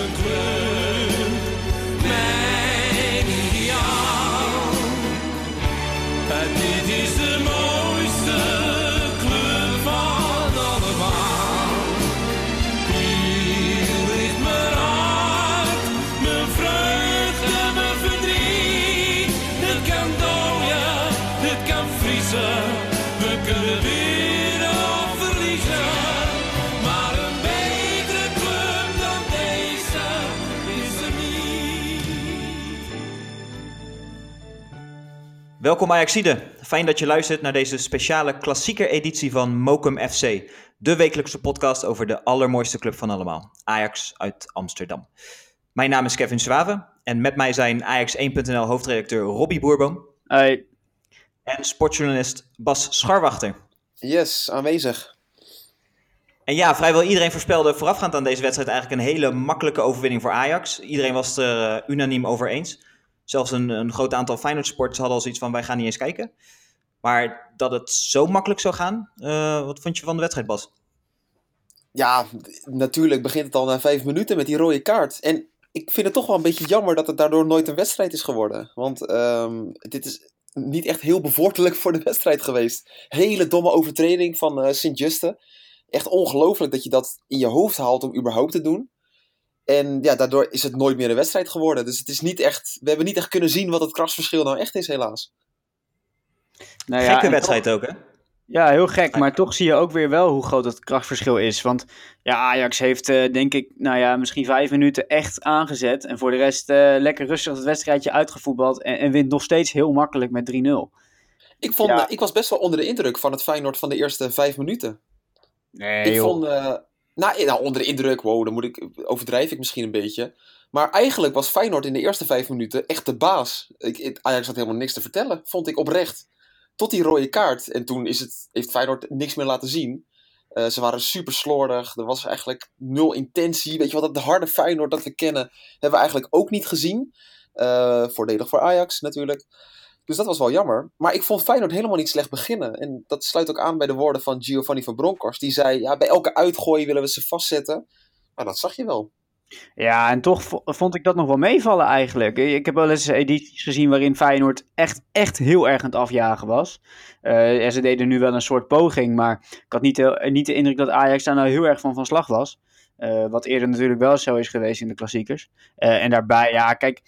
een club, Welkom Ajaxide. Fijn dat je luistert naar deze speciale klassieker editie van Mokum FC. De wekelijkse podcast over de allermooiste club van allemaal. Ajax uit Amsterdam. Mijn naam is Kevin Zwaven en met mij zijn Ajax1.nl hoofdredacteur Robbie Boerboom Hey. en sportjournalist Bas Scharwachter. Yes, aanwezig. En ja, vrijwel iedereen voorspelde voorafgaand aan deze wedstrijd eigenlijk een hele makkelijke overwinning voor Ajax. Iedereen was het er eh, unaniem over eens. Zelfs een, een groot aantal Feyenoord-sporters hadden al zoiets van, wij gaan niet eens kijken. Maar dat het zo makkelijk zou gaan, eh, wat vond je van de wedstrijd, Bas? Ja, natuurlijk begint het al na vijf minuten met die rode kaart. En ik vind het toch wel een beetje jammer dat het daardoor nooit een wedstrijd is geworden. Want ehm, dit is niet echt heel bevorderlijk voor de wedstrijd geweest. Hele domme overtreding van eh Sint-Juste. Echt ongelooflijk dat je dat in je hoofd haalt om überhaupt te doen. En ja, daardoor is het nooit meer een wedstrijd geworden. Dus het is niet echt, we hebben niet echt kunnen zien wat het krachtsverschil nou echt is, helaas. Nou ja, Gekke wedstrijd toch- ook, hè? Ja, heel gek. Maar toch zie je ook weer wel hoe groot het krachtverschil is. Want ja, Ajax heeft eh, denk ik, nou ja, misschien vijf minuten echt aangezet. En voor de rest eh, lekker rustig het wedstrijdje uitgevoetbald. En, en wint nog steeds heel makkelijk met 3-0. Ik, vond, Ja. eh, ik was best wel onder de indruk van het Feyenoord van de eerste vijf minuten. Nee, ik vond, nou, nou, onder de indruk, wow, dan moet ik, overdrijf ik misschien een beetje. Maar eigenlijk was Feyenoord in de eerste vijf minuten echt de baas. Ik, Ajax had helemaal niks te vertellen, vond ik oprecht. Tot die rode kaart. En toen is het, heeft Feyenoord niks meer laten zien. Eh, ze waren super slordig. Er was eigenlijk nul intentie. Weet je wat, dat harde Feyenoord dat we kennen, hebben we eigenlijk ook niet gezien. Eh, voordelig voor Ajax natuurlijk. Dus dat was wel jammer. Maar ik vond Feyenoord helemaal niet slecht beginnen. En dat sluit ook aan bij de woorden van Giovanni van Bronckhorst. Die zei, ja, bij elke uitgooi willen we ze vastzetten. Maar dat zag je wel. Ja, en toch vo- vond ik dat nog wel meevallen eigenlijk. Ik heb wel eens edities gezien waarin Feyenoord echt, echt heel erg aan het afjagen was. Eh, en ze deden nu wel een soort poging, maar ik had niet de, niet de indruk dat Ajax daar nou heel erg van van slag was. Eh, wat eerder natuurlijk wel zo is geweest in de klassiekers. Eh, en daarbij, ja, kijk,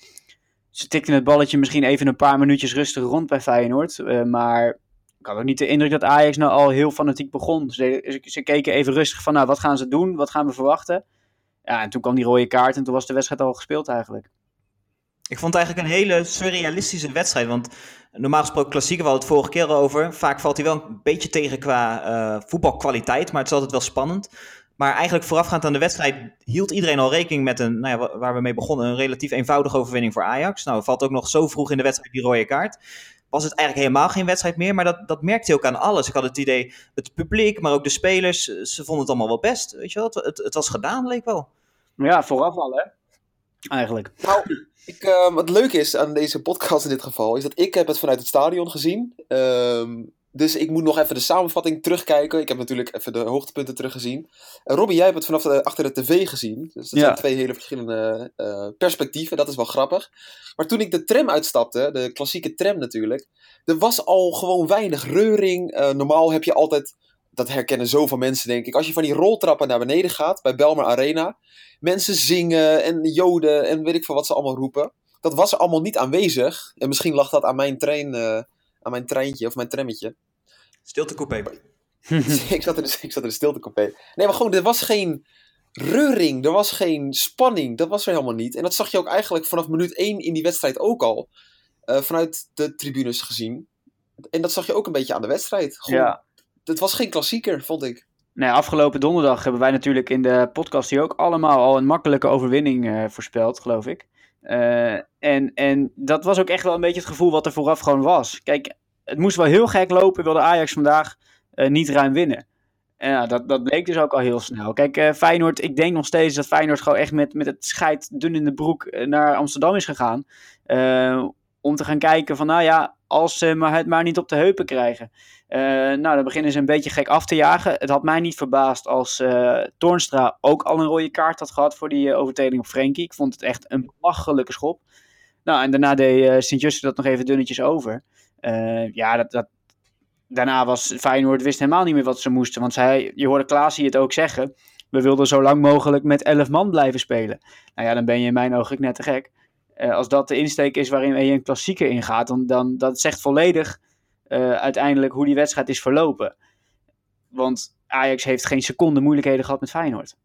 ze tikten het balletje misschien even een paar minuutjes rustig rond bij Feyenoord. eh, maar ik had ook niet de indruk dat Ajax nou al heel fanatiek begon. Ze, ze, keken even rustig van, nou, wat gaan ze doen? Wat gaan we verwachten? Ja, en toen kwam die rode kaart en toen was de wedstrijd al gespeeld eigenlijk. Ik vond het eigenlijk een hele surrealistische wedstrijd. Want normaal gesproken klassieker, we hadden het vorige keer over. Vaak valt hij wel een beetje tegen qua eh, voetbalkwaliteit, maar het is altijd wel spannend. Maar eigenlijk voorafgaand aan de wedstrijd hield iedereen al rekening met een, nou ja, wa- waar we mee begonnen, een relatief eenvoudige overwinning voor Ajax. Nou, valt ook nog zo vroeg in de wedstrijd die rode kaart. Was het eigenlijk helemaal geen wedstrijd meer, maar dat, dat merkte je ook aan alles. Ik had het idee, het publiek, maar ook de spelers, ze vonden het allemaal wel best. Weet je wel, het, het, het was gedaan, leek wel. Ja, vooraf al hè. Eigenlijk. Nou, ik, eh, wat leuk is aan deze podcast in dit geval, is dat ik heb het vanuit het stadion gezien. Ehm, dus ik moet nog even de samenvatting terugkijken. Ik heb natuurlijk even de hoogtepunten teruggezien. Uh, Robbie, jij hebt het vanaf de, achter de tv gezien. Dus dat Ja. zijn twee hele verschillende eh, perspectieven. Dat is wel grappig. Maar toen ik de tram uitstapte, de klassieke tram natuurlijk, er was al gewoon weinig reuring. Eh, normaal heb je altijd, dat herkennen zoveel mensen denk ik, als je van die roltrappen naar beneden gaat bij Belmer Arena, mensen zingen en joden en weet ik veel wat ze allemaal roepen. Dat was er allemaal niet aanwezig. En misschien lag dat aan mijn trein, eh, aan mijn treintje of mijn trammetje. Stilte coupé. ik, zat in de, ik zat in de stiltecoupé. Nee, maar gewoon, er was geen reuring. Er was geen spanning. Dat was er helemaal niet. En dat zag je ook eigenlijk vanaf minuut 1 in die wedstrijd ook al. eh, vanuit de tribunes gezien. En dat zag je ook een beetje aan de wedstrijd. Gewoon, Ja. Het was geen klassieker, vond ik. Nee, afgelopen donderdag hebben wij natuurlijk in de podcast hier ook allemaal al een makkelijke overwinning eh, voorspeld, geloof ik. Eh, en, en dat was ook echt wel een beetje het gevoel wat er vooraf gewoon was. Kijk, het moest wel heel gek lopen, wilde Ajax vandaag eh, niet ruim winnen. En ja, dat, dat bleek dus ook al heel snel. Kijk, eh, Feyenoord, ik denk nog steeds dat Feyenoord gewoon echt met, met het scheid dun in de broek eh, naar Amsterdam is gegaan. Om te gaan kijken van, nou ja, als ze maar het maar niet op de heupen krijgen. Nou, dan beginnen ze een beetje gek af te jagen. Het had mij niet verbaasd als Toornstra ook al een rode kaart had gehad voor die overtreding op Frenkie. Ik vond het echt een belachelijke schop. Nou, en daarna deed Sint-Juste dat nog even dunnetjes over. Ja, dat, dat, daarna was Feyenoord wist helemaal niet meer wat ze moesten. Want zij, je hoorde Klaas het ook zeggen. We wilden zo lang mogelijk met elf man blijven spelen. Nou ja, dan ben je in mijn ogen net te gek. Uh, als dat de insteek is waarin je een klassieker ingaat, dan, dan dat zegt volledig uh, uiteindelijk hoe die wedstrijd is verlopen. Want Ajax heeft geen seconde moeilijkheden gehad met Feyenoord.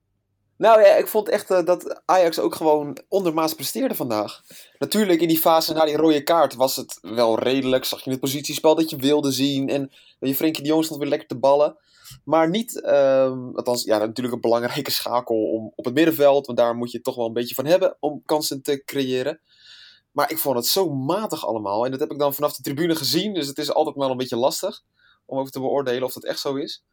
Nou ja, ik vond echt uh, dat Ajax ook gewoon ondermaats presteerde vandaag. Natuurlijk in die fase na die rode kaart was het wel redelijk. Zag je het positiespel dat je wilde zien. En je Frenkie de Jong stond weer lekker te ballen. Maar niet, uh, althans, ja, natuurlijk een belangrijke schakel om, op het middenveld. Want daar moet je toch wel een beetje van hebben om kansen te creëren. Maar ik vond het zo matig allemaal. En dat heb ik dan vanaf de tribune gezien. Dus het is altijd wel een beetje lastig om over te beoordelen of dat echt zo is.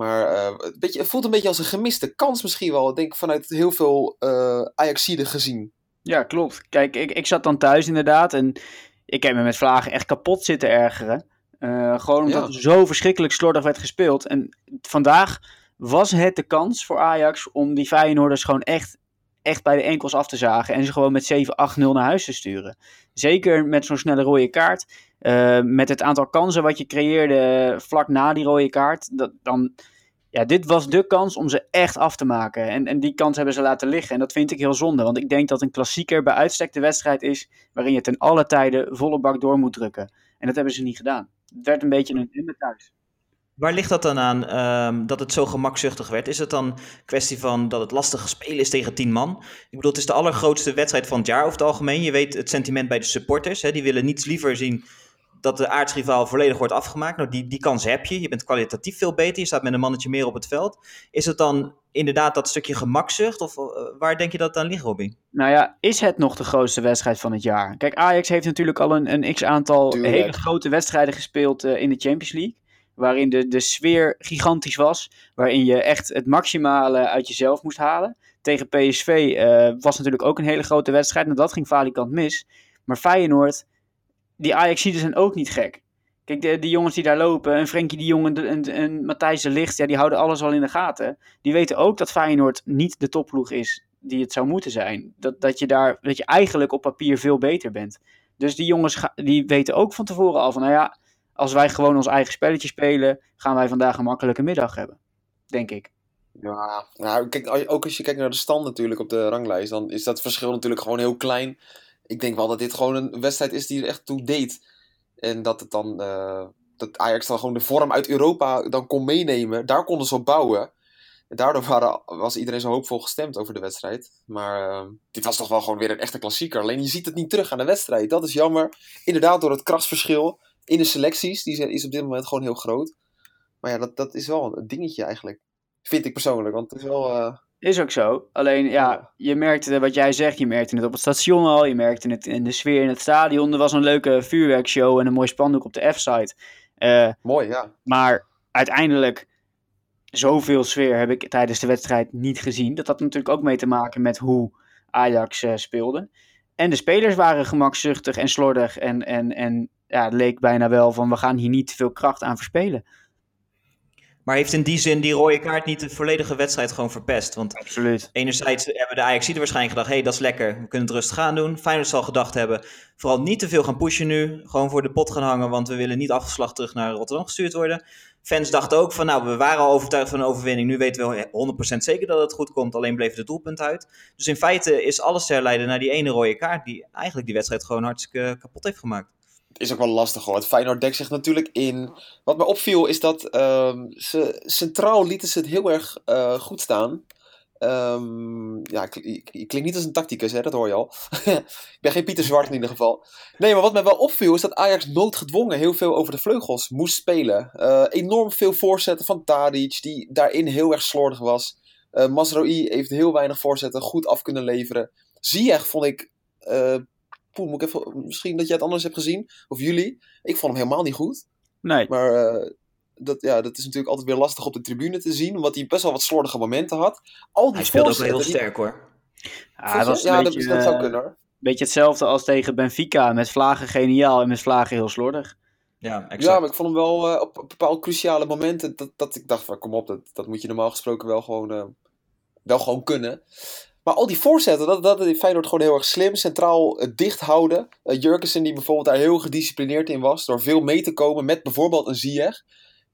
Maar uh, het, beetje, het voelt een beetje als een gemiste kans misschien wel. Ik denk vanuit heel veel uh, Ajaxiden gezien. Ja, klopt. Kijk, ik, ik zat dan thuis inderdaad. En ik heb me met Vlagen echt kapot zitten ergeren. Uh, gewoon omdat ja. het zo verschrikkelijk slordig werd gespeeld. En vandaag was het de kans voor Ajax om die Feyenoorders gewoon echt, echt bij de enkels af te zagen. En ze gewoon met 7-8-0 naar huis te sturen. Zeker met zo'n snelle rode kaart. Uh, met het aantal kansen wat je creëerde vlak na die rode kaart. Dat, dan, ja, dit was de kans om ze echt af te maken. En, en die kans hebben ze laten liggen. En dat vind ik heel zonde. Want ik denk dat een klassieker bij uitstek de wedstrijd is. waarin je ten alle tijden volle bak door moet drukken. En dat hebben ze niet gedaan. Het werd een beetje een hinder thuis. Waar ligt dat dan aan um, dat het zo gemakzuchtig werd? Is het dan kwestie van dat het lastig spelen is tegen tien man? Ik bedoel, het is de allergrootste wedstrijd van het jaar over het algemeen. Je weet het sentiment bij de supporters. Hè? Die willen niets liever zien dat de aardsrivaal volledig wordt afgemaakt. Nou, die, die kans heb je. Je bent kwalitatief veel beter. Je staat met een mannetje meer op het veld. Is het dan inderdaad dat stukje gemakzucht? Of uh, waar denk je dat het aan ligt, Robby? Nou ja, is het nog de grootste wedstrijd van het jaar? Kijk, Ajax heeft natuurlijk al een, een x-aantal hele grote wedstrijden gespeeld uh, in de Champions League. Waarin de, de sfeer gigantisch was. Waarin je echt het maximale uit jezelf moest halen. Tegen PSV uh, was natuurlijk ook een hele grote wedstrijd. En dat ging valikant mis. Maar Feyenoord die Ajaxiden zijn ook niet gek. Kijk, de, jongens die daar lopen, en Frenkie de Jong en, en, en Matthijs de Ligt, ja, die houden alles al in de gaten. Die weten ook dat Feyenoord niet de topploeg is die het zou moeten zijn. Dat, dat, je daar, dat je eigenlijk op papier veel beter bent. Dus die jongens die weten ook van tevoren al van, nou ja, als wij gewoon ons eigen spelletje spelen, gaan wij vandaag een makkelijke middag hebben. Denk ik. Ja, nou, kijk, ook als je kijkt naar de stand natuurlijk op de ranglijst, dan is dat verschil natuurlijk gewoon heel klein ik denk wel dat dit gewoon een wedstrijd is die er echt toe deed. En dat het dan. Uh, dat Ajax dan gewoon de vorm uit Europa dan kon meenemen. Daar konden ze op bouwen. En daardoor waren, was iedereen zo hoopvol gestemd over de wedstrijd. Maar uh, dit was toch wel gewoon weer een echte klassieker. Alleen je ziet het niet terug aan de wedstrijd. Dat is jammer. Inderdaad, door het krasverschil in de selecties. Die is op dit moment gewoon heel groot. Maar ja, dat, dat is wel een dingetje eigenlijk. Vind ik persoonlijk. Want het is wel. Uh, is ook zo. Alleen ja, je merkte wat jij zegt. Je merkte het op het station al. Je merkte het in de sfeer in het stadion. Er was een leuke vuurwerkshow en een mooi spandoek op de F-site. Uh, mooi, ja. Maar uiteindelijk, zoveel sfeer heb ik tijdens de wedstrijd niet gezien. Dat had natuurlijk ook mee te maken met hoe Ajax uh, speelde. En de spelers waren gemakzuchtig en slordig. En, en, en ja, het leek bijna wel van we gaan hier niet te veel kracht aan verspelen. Maar heeft in die zin die rode kaart niet de volledige wedstrijd gewoon verpest? Want Absoluut. enerzijds hebben de Ajaxiden waarschijnlijk gedacht... hé, hey, dat is lekker, we kunnen het rustig gaan doen. Feyenoord zal gedacht hebben, vooral niet te veel gaan pushen nu. Gewoon voor de pot gaan hangen, want we willen niet afgeslacht terug naar Rotterdam gestuurd worden. Fans dachten ook van, nou, we waren al overtuigd van een overwinning. Nu weten we 100% zeker dat het goed komt, alleen bleef het doelpunt uit. Dus in feite is alles te herleiden naar die ene rode kaart... die eigenlijk die wedstrijd gewoon hartstikke kapot heeft gemaakt is ook wel lastig hoor. Het Feyenoord dekt zich natuurlijk in. Wat me opviel is dat um, ze centraal lieten ze het heel erg uh, goed staan. Um, ja, ik, klink niet als een tacticus, hè, dat hoor je al. ik ben geen Pieter Zwart in ieder geval. Nee, maar wat me wel opviel is dat Ajax noodgedwongen heel veel over de vleugels moest spelen. Uh, enorm veel voorzetten van Tadic, die daarin heel erg slordig was. Uh, Masroi heeft heel weinig voorzetten goed af kunnen leveren. Ziyech vond ik poeh, moet ik even, misschien dat jij het anders hebt gezien, of jullie. Ik vond hem helemaal niet goed. Nee. Maar uh, dat, ja, dat is natuurlijk altijd weer lastig op de tribune te zien, omdat hij best wel wat slordige momenten had. Al die hij speelde ook wel heel sterk hoor. Ja, dat, ja, beetje, dat, dat, zou kunnen hoor. Beetje hetzelfde als tegen Benfica. Met Vlagen geniaal en met Vlagen heel slordig. Ja, exact. Ja, maar ik vond hem wel eh, op, op bepaalde cruciale momenten dat, dat ik dacht van kom op, dat, dat moet je normaal gesproken wel gewoon, eh, wel gewoon kunnen. Maar al die voorzetten, dat, dat heeft Feyenoord gewoon heel erg slim. Centraal eh, dicht houden. Uh, die bijvoorbeeld daar heel gedisciplineerd in was. Door veel mee te komen met bijvoorbeeld een Ziyech.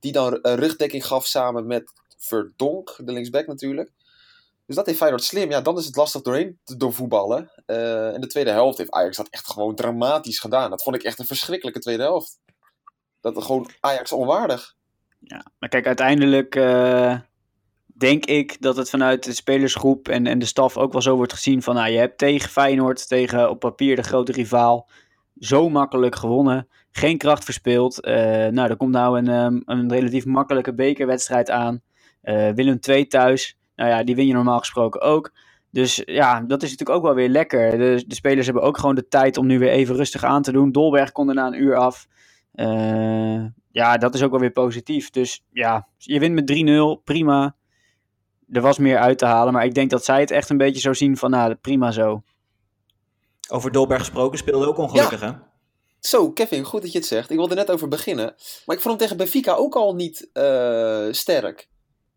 Die dan uh, rugdekking gaf samen met Verdonk, de linksback natuurlijk. Dus dat heeft Feyenoord slim. Ja, dan is het lastig doorheen te doorvoetballen. En de tweede helft heeft Ajax dat echt gewoon dramatisch gedaan. Dat vond ik echt een verschrikkelijke tweede helft. Dat gewoon Ajax onwaardig. Ja, maar kijk, uiteindelijk denk ik dat het vanuit de spelersgroep en, en de staf ook wel zo wordt gezien van, nou, je hebt tegen Feyenoord, tegen op papier de grote rivaal, zo makkelijk gewonnen. Geen kracht verspeeld. Uh, nou, er komt nou een, um, een relatief makkelijke bekerwedstrijd aan. Uh, Willem II thuis. Nou ja, die win je normaal gesproken ook. Dus ja, dat is natuurlijk ook wel weer lekker. De, de spelers hebben ook gewoon de tijd om nu weer even rustig aan te doen. Dolberg kon er na een uur af. Uh, ja, dat is ook wel weer positief. Dus ja, je wint met 3-0, prima. Er was meer uit te halen, maar ik denk dat zij het echt een beetje zo zien van, nou, prima zo. Over Dolberg gesproken, speelde ook ongelukkig, ja. hè? Zo, Kevin, goed dat je het zegt. Ik wilde net over beginnen. Maar ik vond hem tegen Benfica ook al niet uh, sterk.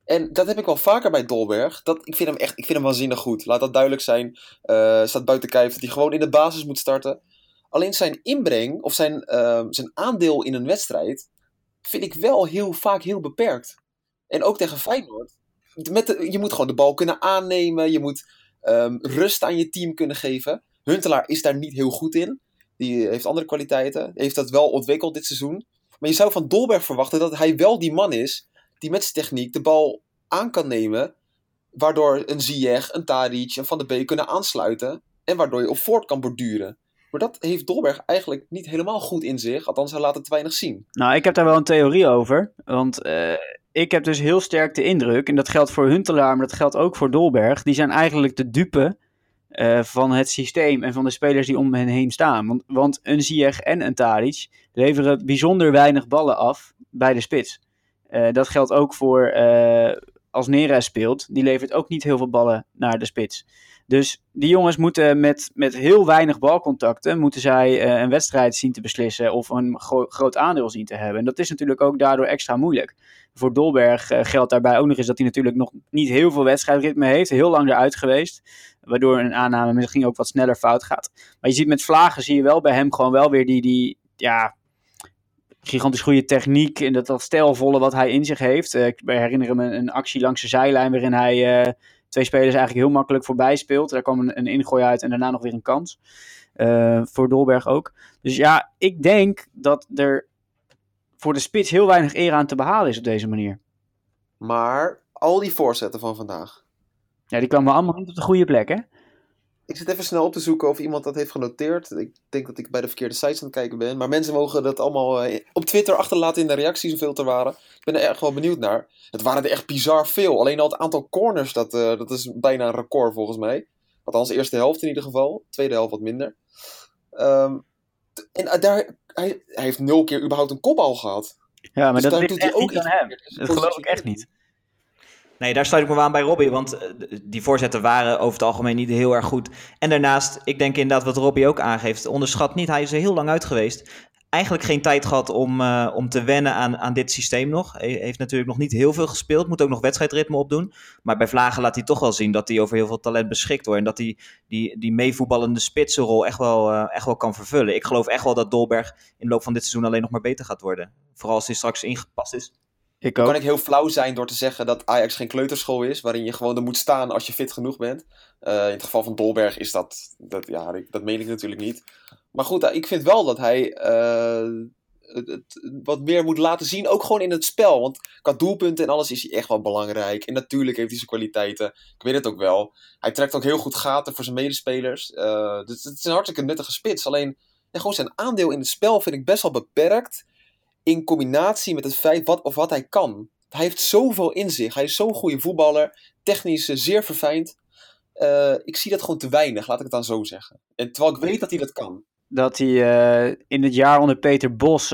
En dat heb ik wel vaker bij Dolberg. Dat, ik vind hem echt ik vind hem waanzinnig goed. Laat dat duidelijk zijn. Uh, staat buiten kijf dat hij gewoon in de basis moet starten. Alleen zijn inbreng, of zijn, uh, zijn aandeel in een wedstrijd, vind ik wel heel vaak heel beperkt. En ook tegen Feyenoord. Met de, je moet gewoon de bal kunnen aannemen. Je moet um, rust aan je team kunnen geven. Huntelaar is daar niet heel goed in. Die heeft andere kwaliteiten. Heeft dat wel ontwikkeld dit seizoen. Maar je zou van Dolberg verwachten dat hij wel die man is die met zijn techniek de bal aan kan nemen. Waardoor een Ziyech, een Tadic en Van de Beek kunnen aansluiten. En waardoor je op voort kan borduren. Maar dat heeft Dolberg eigenlijk niet helemaal goed in zich. Althans, hij laat het te weinig zien. Nou, ik heb daar wel een theorie over. Want uh, ik heb dus heel sterk de indruk, en dat geldt voor Huntelaar, maar dat geldt ook voor Dolberg. Die zijn eigenlijk de dupe uh, van het systeem en van de spelers die om hen heen staan. Want, want een Ziyech en een Tadic leveren bijzonder weinig ballen af bij de spits. Uh, dat geldt ook voor als Neres speelt. Die levert ook niet heel veel ballen naar de spits. Dus die jongens moeten met, met heel weinig balcontacten, moeten zij uh, een wedstrijd zien te beslissen of een gro groot aandeel zien te hebben. En dat is natuurlijk ook daardoor extra moeilijk. Voor Dolberg uh, geldt daarbij ook nog eens dat hij natuurlijk nog niet heel veel wedstrijdritme heeft, heel lang eruit geweest. Waardoor een aanname misschien ook wat sneller fout gaat. Maar je ziet met Vlagen, zie je wel bij hem gewoon wel weer die, die ja, gigantisch goede techniek en dat, dat stijlvolle wat hij in zich heeft. Uh, ik herinner me een, actie langs de zijlijn waarin hij twee spelers eigenlijk heel makkelijk voorbij speelt. Daar kwam een, een ingooi uit en daarna nog weer een kans. Uh, voor Dolberg ook. Dus ja, ik denk dat er voor de spits heel weinig eer aan te behalen is op deze manier. Maar al die voorzetten van vandaag. Ja, die kwamen allemaal niet op de goede plek, hè? Ik zit even snel op te zoeken of iemand dat heeft genoteerd. Ik denk dat ik bij de verkeerde sites aan het kijken ben. Maar mensen mogen dat allemaal uh, op Twitter achterlaten in de reacties hoeveel er waren. Ik ben er echt wel benieuwd naar. Het waren er echt bizar veel. Alleen al het aantal corners, dat, uh, dat is bijna een record volgens mij. Althans, eerste helft in ieder geval. Tweede helft wat minder. Um, en uh, daar, hij, hij, heeft nul keer überhaupt een kopbal gehad. Ja, maar dus dat doet hij ook niet aan hem. Dat geloof ik echt niet. Nee, daar sluit ik me aan bij Robbie, want die voorzetten waren over het algemeen niet heel erg goed. En daarnaast, ik denk inderdaad wat Robbie ook aangeeft, onderschat niet, hij is er heel lang uit geweest. Eigenlijk geen tijd gehad om, uh, om te wennen aan, aan dit systeem nog. Hij heeft natuurlijk nog niet heel veel gespeeld, moet ook nog wedstrijdritme opdoen. Maar bij Vlagen laat hij toch wel zien dat hij over heel veel talent beschikt wordt. En dat hij die, die meevoetballende spitsenrol echt wel, uh, echt wel kan vervullen. Ik geloof echt wel dat Dolberg in de loop van dit seizoen alleen nog maar beter gaat worden. Vooral als hij straks ingepast is. Ik Dan kan ik heel flauw zijn door te zeggen dat Ajax geen kleuterschool is, waarin je gewoon er moet staan als je fit genoeg bent. Uh, in het geval van Dolberg is dat, dat, ja, dat meen ik natuurlijk niet. Maar goed, ik vind wel dat hij uh, het, het, wat meer moet laten zien, ook gewoon in het spel. Want qua doelpunten en alles is hij echt wel belangrijk. En natuurlijk heeft hij zijn kwaliteiten, ik weet het ook wel. Hij trekt ook heel goed gaten voor zijn medespelers. Uh, dus het is een hartstikke nuttige spits. Alleen, ja, gewoon zijn aandeel in het spel vind ik best wel beperkt in combinatie met het feit wat of wat hij kan. Hij heeft zoveel in zich. Hij is zo'n goede voetballer. Technisch zeer verfijnd. Uh, ik zie dat gewoon te weinig, laat ik het dan zo zeggen. En terwijl ik weet dat hij dat kan. Dat hij uh, in het jaar onder Peter Bos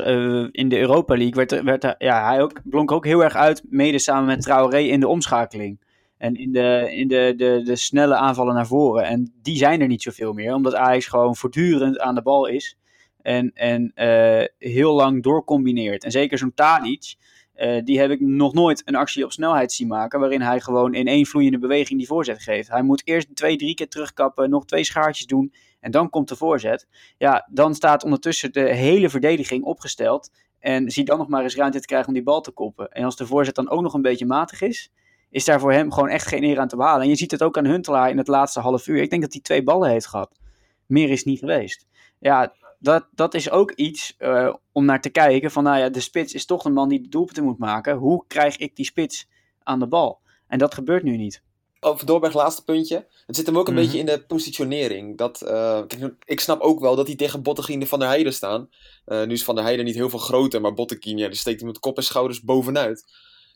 in de Europa League werd, werd ja, hij ook, blonk ook heel erg uit, mede samen met Traoré in de omschakeling. En in de, in de, de, de snelle aanvallen naar voren. En die zijn er niet zoveel meer, omdat Ajax gewoon voortdurend aan de bal is. En, en uh, heel lang doorcombineert. En zeker zo'n Tadic, uh, die heb ik nog nooit een actie op snelheid zien maken. Waarin hij gewoon in één vloeiende beweging die voorzet geeft. Hij moet eerst twee, drie keer terugkappen, nog twee schaartjes doen. En dan komt de voorzet. Ja, dan staat ondertussen de hele verdediging opgesteld. En zie dan nog maar eens ruimte te krijgen om die bal te koppen. En als de voorzet dan ook nog een beetje matig is, is daar voor hem gewoon echt geen eer aan te behalen. En je ziet het ook aan Huntelaar in het laatste half uur. Ik denk dat hij twee ballen heeft gehad. Meer is niet geweest. Ja, dat, dat is ook iets uh, om naar te kijken. Van nou ja, de spits is toch de man die de doelpunten moet maken. Hoe krijg ik die spits aan de bal? En dat gebeurt nu niet. Over Doorberg, laatste puntje. Het zit hem ook een mm -hmm. beetje in de positionering. Dat, uh, ik snap ook wel dat hij tegen Bottegien Van der Heijden staan. Uh, nu is Van der Heijden niet heel veel groter, maar Bottegien ja, die steekt hem met kop en schouders bovenuit.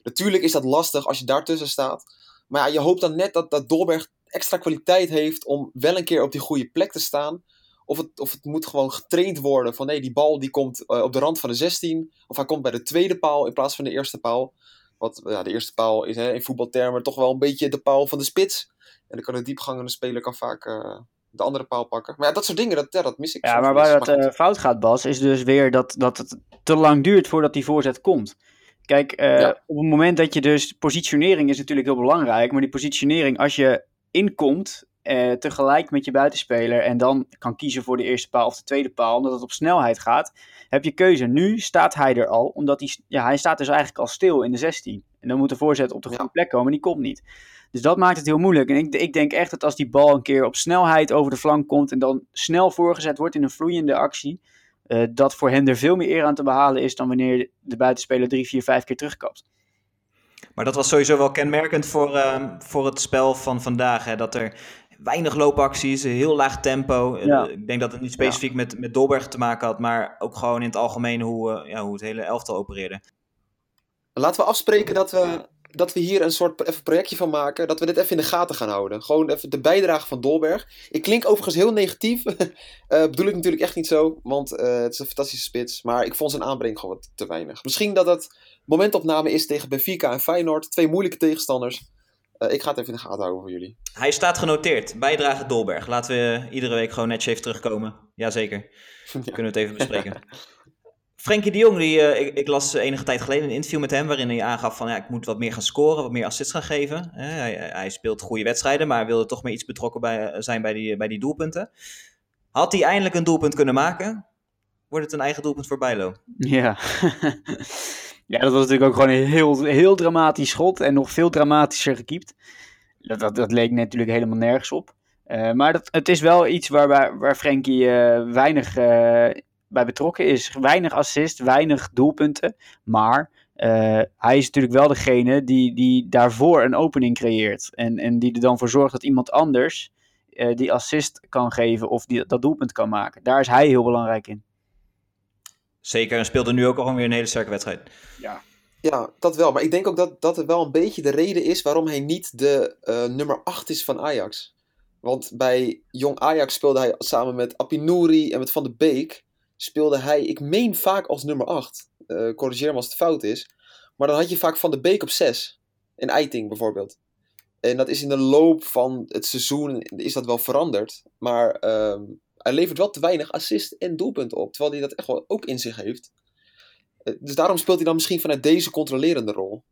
Natuurlijk is dat lastig als je daartussen staat. Maar ja, je hoopt dan net dat, dat Dolberg extra kwaliteit heeft om wel een keer op die goede plek te staan. Of het, of het moet gewoon getraind worden van nee, die bal die komt uh, op de rand van de 16. Of hij komt bij de tweede paal in plaats van de eerste paal. Wat ja, de eerste paal is hè, in voetbaltermen toch wel een beetje de paal van de spits. En dan kan de diepgangende speler kan vaak uh, de andere paal pakken. Maar ja, dat soort dingen, dat, ja, dat mis ik. Ja, maar waar dat uh, fout gaat, Bas, is dus weer dat, dat het te lang duurt voordat die voorzet komt. Kijk, uh, ja. op het moment dat je dus... Positionering is natuurlijk heel belangrijk. Maar die positionering, als je inkomt... Uh, tegelijk met je buitenspeler... en dan kan kiezen voor de eerste paal of de tweede paal... omdat het op snelheid gaat... heb je keuze. Nu staat hij er al, omdat hij... Ja, hij staat dus eigenlijk al stil in de 16. En dan moet de voorzet op de goede plek komen... en die komt niet. Dus dat maakt het heel moeilijk. En ik, ik denk echt dat als die bal een keer op snelheid over de flank komt... en dan snel voorgezet wordt in een vloeiende actie... Uh, dat voor hen er veel meer eer aan te behalen is dan wanneer de buitenspeler drie, vier, vijf keer terugkapt. Maar dat was sowieso wel kenmerkend voor, uh, voor het spel van vandaag. Hè? Dat er weinig loopacties, heel laag tempo. Ja. Uh, ik denk dat het niet specifiek ja. met, met Dolberg te maken had, maar ook gewoon in het algemeen hoe, ja, hoe het hele elftal opereerde. Laten we afspreken dat we dat we hier een soort even projectje van maken. Dat we dit even in de gaten gaan houden. Gewoon even de bijdrage van Dolberg. Ik klink overigens heel negatief. uh, bedoel ik natuurlijk echt niet zo. Want uh, het is een fantastische spits. Maar ik vond zijn aanbreng gewoon wat te weinig. Misschien dat het momentopname is tegen Benfica en Feyenoord. Twee moeilijke tegenstanders. Uh, ik ga het even in de gaten houden voor jullie. Hij staat genoteerd. Bijdrage Dolberg. Laten we iedere week gewoon netjes even terugkomen. Jazeker. Ja. Kunnen we het even bespreken. Frenkie de Jong, die, uh, ik, ik, las enige tijd geleden een interview met hem waarin hij aangaf van ja, ik moet wat meer gaan scoren, wat meer assists gaan geven. Uh, hij, hij, speelt goede wedstrijden, maar wilde toch meer iets betrokken bij, zijn bij die, bij die doelpunten. Had hij eindelijk een doelpunt kunnen maken? Wordt het een eigen doelpunt voor Bijlo? Ja. ja, dat was natuurlijk ook gewoon een heel, heel dramatisch schot en nog veel dramatischer gekiept. Dat, dat, leek natuurlijk helemaal nergens op. Uh, maar dat, het is wel iets waar, waar, Frenkie weinig bij betrokken is. Weinig assist, weinig doelpunten. Maar hij is natuurlijk wel degene die, die daarvoor een opening creëert. En, en die er dan voor zorgt dat iemand anders die assist kan geven of die, dat doelpunt kan maken. Daar is hij heel belangrijk in. Zeker, en speelde nu ook al weer een hele sterke wedstrijd. Ja. Ja, dat wel. Maar ik denk ook dat dat wel een beetje de reden is waarom hij niet de uh, nummer 8 is van Ajax. Want bij Jong Ajax speelde hij samen met Apinouri en met Van de Beek speelde hij, ik meen vaak als nummer 8. Uh, corrigeer me als het fout is. Maar dan had je vaak Van de Beek op 6. In Eiting bijvoorbeeld. En dat is in de loop van het seizoen is dat wel veranderd. Maar uh, hij levert wel te weinig assist en doelpunten op. Terwijl hij dat echt wel ook in zich heeft. Uh, dus daarom speelt hij dan misschien vanuit deze controlerende rol.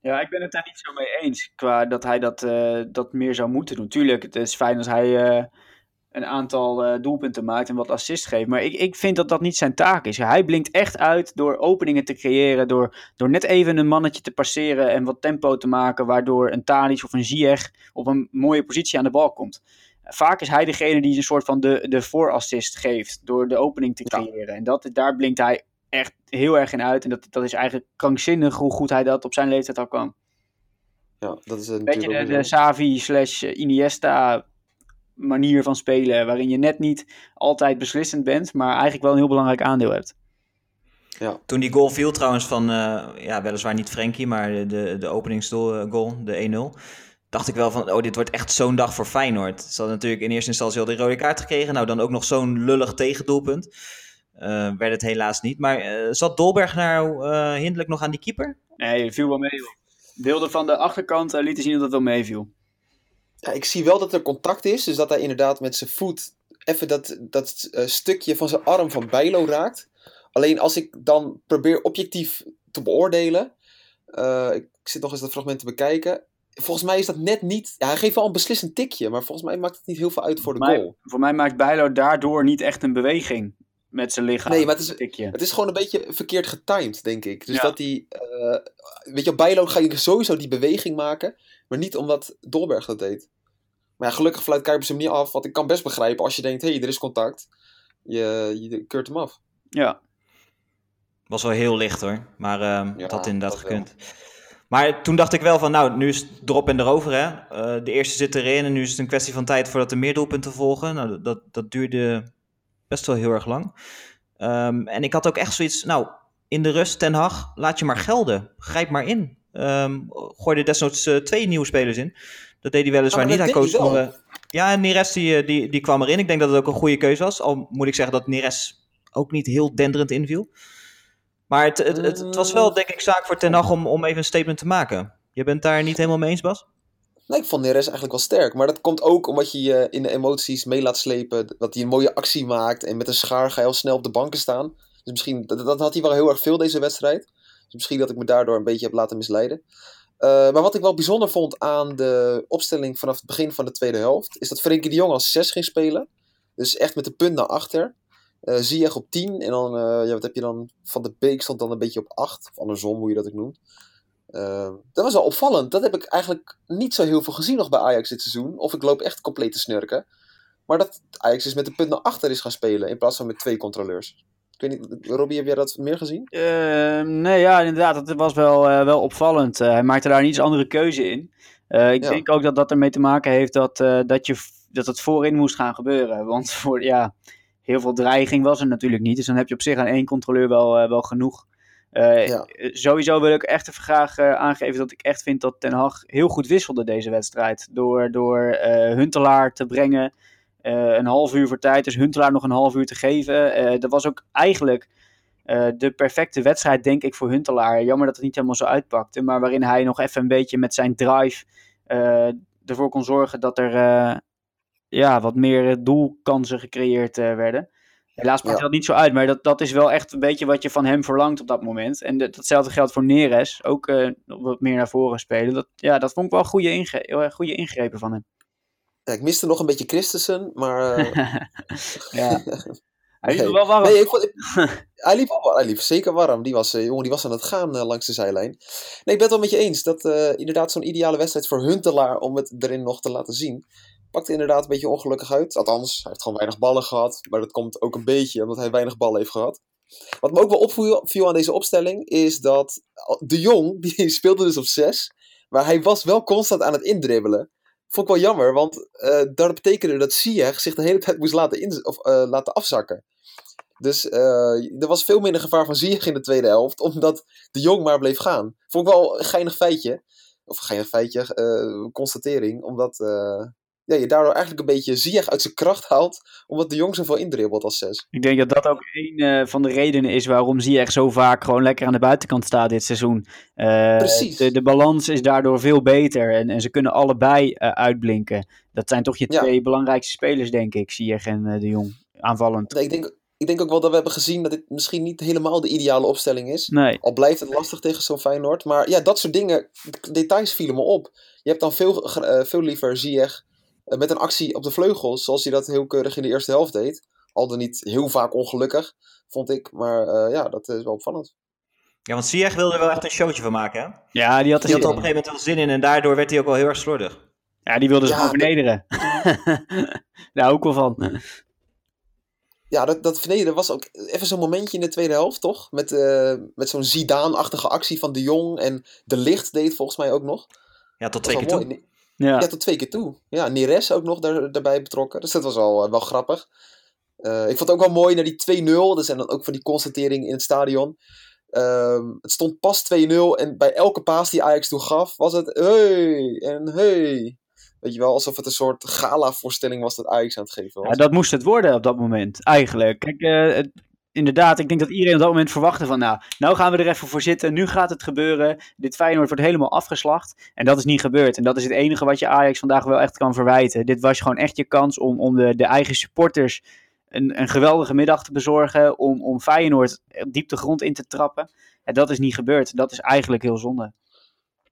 Ja, ik ben het daar niet zo mee eens. Qua dat hij dat, uh, dat meer zou moeten doen. Tuurlijk, het is fijn als hij uh, een aantal doelpunten maakt en wat assist geeft. Maar ik, ik vind dat dat niet zijn taak is. Hij blinkt echt uit door openingen te creëren, door, door net even een mannetje te passeren en wat tempo te maken, waardoor een Tadic of een Ziyech op een mooie positie aan de bal komt. Vaak is hij degene die een soort van de, de voorassist geeft door de opening te creëren. Ja. En dat, daar blinkt hij echt heel erg in uit. En dat, dat is eigenlijk krankzinnig hoe goed hij dat op zijn leeftijd al kan. Ja, dat is een beetje de, de Savi slash Iniesta manier van spelen. Waarin je net niet altijd beslissend bent, maar eigenlijk wel een heel belangrijk aandeel hebt. Ja. Toen die goal viel trouwens van, uh, ja, weliswaar niet Frenkie, maar de, de, openingsgoal, de 1-0. Dacht ik wel van, oh, dit wordt echt zo'n dag voor Feyenoord. Ze hadden natuurlijk in eerste instantie al de rode kaart gekregen. Nou, dan ook nog zo'n lullig tegendoelpunt. Uh, werd het helaas niet. Maar uh, zat Dolberg nou hinderlijk nog aan die keeper? Nee, viel wel mee. beelden van de achterkant eh, lieten zien dat het wel meeviel. Ja, ik zie wel dat er contact is. Dus dat hij inderdaad met zijn voet even dat, dat eh, stukje van zijn arm van Bijlo raakt. Alleen als ik dan probeer objectief te beoordelen. eh, ik zit nog eens dat fragment te bekijken. Volgens mij is dat net niet. Ja, hij geeft wel een beslissend tikje. Maar volgens mij maakt het niet heel veel uit voor de goal. Voor mij maakt Bijlo daardoor niet echt een beweging met zijn lichaam. Nee, maar het is- Tikje. Het is gewoon een beetje verkeerd getimed, denk ik. Dus Ja. dat hij. eh, weet je, Bijlo ga je sowieso die beweging maken. Maar niet omdat Dolberg dat deed. Maar ja, gelukkig fluit Kuipers hem niet af. Want ik kan best begrijpen als je denkt: hé, hey, er is contact. Je, je keurt hem af. Ja, Was wel heel licht hoor. Maar ehm Ja, dat had inderdaad dat wel. Maar toen dacht ik wel van, nou, nu is het erop en erover hè. Eh, de eerste zit erin en nu is het een kwestie van tijd voordat er meer doelpunten volgen. Nou, dat- dat, duurde best wel heel erg lang. Ehm, en ik had ook echt zoiets, nou, in de rust, Ten Hag, laat je maar gelden. Grijp maar in. Ehm gooi er desnoods eh, twee nieuwe spelers in. Dat deed hij weliswaar maar niet. Hij koos wel. eh, ja, en Neres die, die, die kwam erin. Ik denk dat het ook een goede keuze was. Al moet ik zeggen dat Neres ook niet heel denderend inviel. Maar het, het, het, het was wel, denk ik, zaak voor Ten Hag om, om even een statement te maken. Je bent daar niet helemaal mee eens, Bas? Nee, ik vond Neres eigenlijk wel sterk. Maar dat komt ook omdat je je in de emoties mee laat slepen. Dat hij een mooie actie maakt. En met een schaar ga je al snel op de banken staan. Dus misschien, dat, dat had hij wel heel erg veel deze wedstrijd. Dus misschien dat ik me daardoor een beetje heb laten misleiden. Eh, maar wat ik wel bijzonder vond aan de opstelling vanaf het begin van de tweede helft. Is dat Frenkie de Jong als 6 ging spelen. Dus echt met de punt naar achter. Eh Ziyech op 10. En dan, eh, ja, wat heb je dan? Van de Beek stond dan een beetje op 8. Of andersom, hoe je dat ook noemt. Eh, dat was wel opvallend. Dat heb ik eigenlijk niet zo heel veel gezien nog bij Ajax dit seizoen. Of ik loop echt compleet te snurken. Maar dat Ajax is met de punt naar achter is gaan spelen. In plaats van met twee controleurs. Ik weet niet, Robbie, heb jij dat meer gezien? Eh, nee, ja, inderdaad. Dat was wel, wel opvallend. Hij maakte daar een iets andere keuze in. Ik Ja. denk ook dat dat ermee te maken heeft dat, dat, je, dat het voorin moest gaan gebeuren. Want voor, ja, heel veel dreiging was er natuurlijk niet. Dus dan heb je op zich aan één controleur wel, eh, wel genoeg. Eh, Ja. Sowieso wil ik echt even graag eh, aangeven dat ik echt vind dat Ten Hag heel goed wisselde deze wedstrijd. Door, door Huntelaar te brengen een half uur voor tijd. Dus Huntelaar nog een half uur te geven. Dat was ook eigenlijk de perfecte wedstrijd, denk ik, voor Huntelaar. Jammer dat het niet helemaal zo uitpakte. Maar waarin hij nog even een beetje met zijn drive ervoor kon zorgen dat er ja, wat meer doelkansen gecreëerd eh, werden. Helaas pakte Ja. dat niet zo uit, maar dat, dat is wel echt een beetje wat je van hem verlangt op dat moment. En dat- datzelfde geldt voor Neres, ook eh, wat meer naar voren spelen. Dat, ja, dat vond ik wel goede, inge goede ingrepen van hem. Ja, ik miste nog een beetje Christensen, maar... eh, ja. Hij nee. wel warm. Nee, ik vond, ik- hij, liep, hij liep zeker warm. Die was, eh, jongen, die was aan het gaan eh, langs de zijlijn. Nee, ik ben het wel met je eens. Dat eh, inderdaad zo'n ideale wedstrijd voor Huntelaar om het erin nog te laten zien. Pakte inderdaad een beetje ongelukkig uit. Althans, hij heeft gewoon weinig ballen gehad. Maar dat komt ook een beetje omdat hij weinig ballen heeft gehad. Wat me ook wel opviel viel aan deze opstelling is dat de Jong, die speelde dus op 6. Maar hij was wel constant aan het indribbelen. Vond ik wel jammer, want eh, dat betekende dat Ziyech zich de hele tijd moest laten, in, of, eh, laten afzakken. Dus eh, er was veel minder gevaar van Ziyech in de tweede helft, omdat de Jong maar bleef gaan. Vond ik wel een geinig feitje. Of geinig feitje, constatering. Omdat ja, je daardoor eigenlijk een beetje Ziyech uit zijn kracht haalt, omdat de Jong zoveel indribbelt als 6. Ik denk dat dat ook een eh, van de redenen is waarom Ziyech zo vaak gewoon lekker aan de buitenkant staat dit seizoen. Eh, Precies. De, de balans is daardoor veel beter en, en ze kunnen allebei eh, uitblinken. Dat zijn toch je Ja. twee belangrijkste spelers, denk ik, Ziyech en de Jong, aanvallend. Nee, ik, denk, ik denk ook wel dat we hebben gezien dat dit misschien niet helemaal de ideale opstelling is. Nee, Al blijft het lastig tegen zo'n Feyenoord. Maar ja, dat soort dingen, details vielen me op. Je hebt dan veel, veel liever Ziyech met een actie op de vleugels, zoals hij dat heel keurig in de eerste helft deed. Al dan niet heel vaak ongelukkig, vond ik. Maar eh, ja, dat is wel opvallend. Ja, want Ziyech wilde er wel echt een showtje van maken, hè? ja, die had er Die had er op een gegeven moment wel zin in en daardoor werd hij ook wel heel erg slordig. Ja, die wilde ze Ja, gewoon vernederen. Daar hou ik wel van. Ja, dat, dat vernederen was ook even zo'n momentje in de tweede helft, toch? Met, eh, met zo'n Zidane-achtige actie van de Jong. En de Licht deed volgens mij ook nog. Ja, tot twee keer toe. Ja. Ja, tot twee keer toe. Ja, Neres ook nog daar, daarbij betrokken. Dus dat was al eh, wel grappig. Eh, ik vond het ook wel mooi naar die 2-0. Er zijn dan ook van die constateringen in het stadion. Ehm, het stond pas 2-0 en bij elke paas die Ajax toen gaf, was het hey en hey. Weet je wel, alsof het een soort gala-voorstelling was dat Ajax aan het geven was. Ja, dat moest het worden op dat moment, eigenlijk. Kijk, eh, het- inderdaad, ik denk dat iedereen op dat moment verwachtte van, nou, nou gaan we er even voor zitten, nu gaat het gebeuren. Dit Feyenoord wordt helemaal afgeslacht. En dat is niet gebeurd. En dat is het enige wat je Ajax vandaag wel echt kan verwijten. Dit was gewoon echt je kans om, om de, de eigen supporters een, een geweldige middag te bezorgen, om, om Feyenoord diep de grond in te trappen. En dat is niet gebeurd. Dat is eigenlijk heel zonde.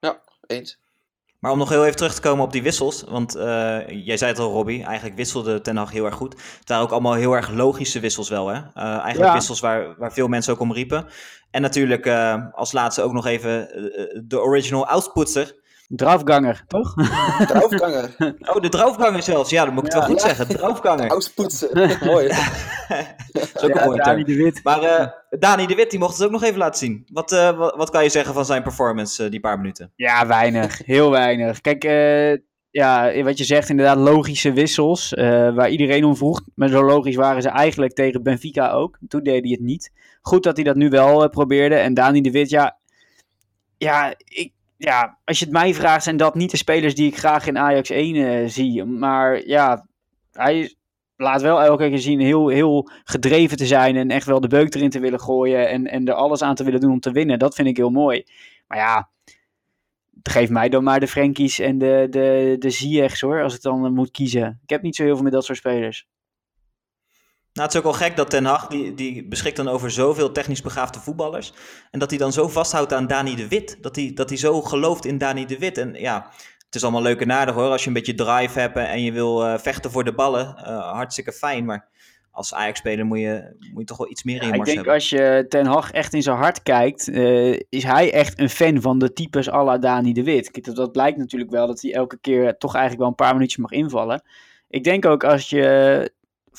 Ja, eens. Maar om nog heel even terug te komen op die wissels. Want eh, jij zei het al, Robbie. Eigenlijk wisselde Ten Hag heel erg goed. Het waren ook allemaal heel erg logische wissels wel. Hè? Eh, eigenlijk Ja. wissels waar, waar veel mensen ook om riepen. En natuurlijk eh, als laatste ook nog even de original outputser. Draafganger, toch? Draufganger. Oh, de draufganger zelfs. Ja, dat moet ik het wel goed Ja. zeggen. Draufganger. Auspoetsen. Mooi. Dat is ook een mooie Dani term. de Wit. Maar eh, Dani de Wit, die mocht het ook nog even laten zien. Wat, eh, wat, wat kan je zeggen van zijn performance, eh, die paar minuten? Ja, weinig. Heel weinig. Kijk, eh, ja, wat je zegt, inderdaad logische wissels. eh, waar iedereen om vroeg. Maar zo logisch waren ze eigenlijk tegen Benfica ook. Toen deed hij het niet. Goed dat hij dat nu wel probeerde. En Dani de Wit, ja, ja, ik, ja, als je het mij vraagt, zijn dat niet de spelers die ik graag in Ajax 1 eh, zie. Maar ja, hij laat wel elke keer zien heel, heel gedreven te zijn. En echt wel de beuk erin te willen gooien. En, en er alles aan te willen doen om te winnen. Dat vind ik heel mooi. Maar ja, geef mij dan maar de Frenkies en de, de, de hoor, als ik dan eh, moet kiezen. Ik heb niet zo heel veel met dat soort spelers. Nou, het is ook wel gek dat Ten Hag, die, die beschikt dan over zoveel technisch begaafde voetballers. En dat hij dan zo vasthoudt aan Dani de Wit. Dat hij, dat hij zo gelooft in Dani de Wit. En ja, het is allemaal leuk en aardig hoor. Als je een beetje drive hebt en je wil eh, vechten voor de ballen. eh, hartstikke fijn. Maar als Ajax-speler moet je, moet je toch wel iets meer in je ik mars denk hebben. als je Ten Hag echt in zijn hart kijkt, eh, is hij echt een fan van de types à la Dani de Wit. Kijk, dat, dat blijkt natuurlijk wel dat hij elke keer toch eigenlijk wel een paar minuutjes mag invallen. Ik denk ook als je...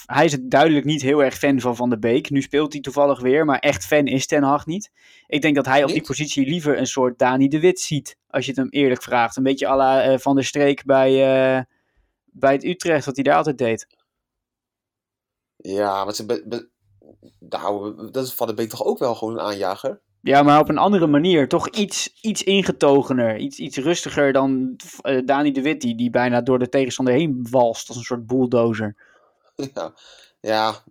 Hij is het duidelijk niet heel erg fan van Van de Beek. Nu speelt hij toevallig weer, maar echt fan is Ten Hag niet. Ik denk dat hij op die positie liever een soort Dani de Wit ziet. Als je het hem eerlijk vraagt. Een beetje à la eh, Van der Streek bij, eh, bij het Utrecht, wat hij daar altijd deed. Ja, maar ze be- be- nou, dat is Van de Beek toch ook wel gewoon een aanjager? Ja, maar op een andere manier. Toch iets, iets ingetogener. Iets, iets rustiger dan eh, Dani de Wit, die, die bijna door de tegenstander heen walst. Als een soort bulldozer. ja, ja,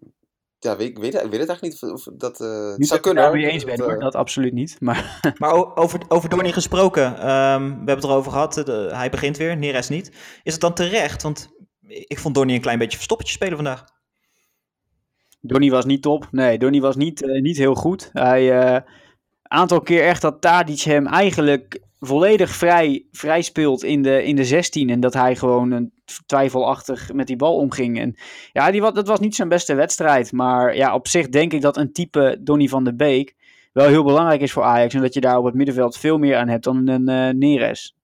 ja weet, ik weet, ik weet het eigenlijk niet of, of dat eh, het Niet zou dat ik het kunnen. eens ben, Dat, hoor. eh, Dat absoluut niet. Maar Maar over, over Donny gesproken, ehm, we hebben het erover gehad, eh, de- hij begint weer, Neres niet. Is het dan terecht? Want ik vond Donny een klein beetje verstoppertje spelen vandaag. Donny was niet top. Nee, Donny was niet, eh, niet heel goed. Hij eh aantal keer echt dat Tadic hem eigenlijk volledig vrij, vrij speelt in de, in de 16. En dat hij gewoon een twijfelachtig met die bal omging. En ja, die, dat was niet zijn beste wedstrijd. Maar ja, op zich denk ik dat een type Donny van der Beek wel heel belangrijk is voor Ajax. En dat je daar op het middenveld veel meer aan hebt dan een eh Neres.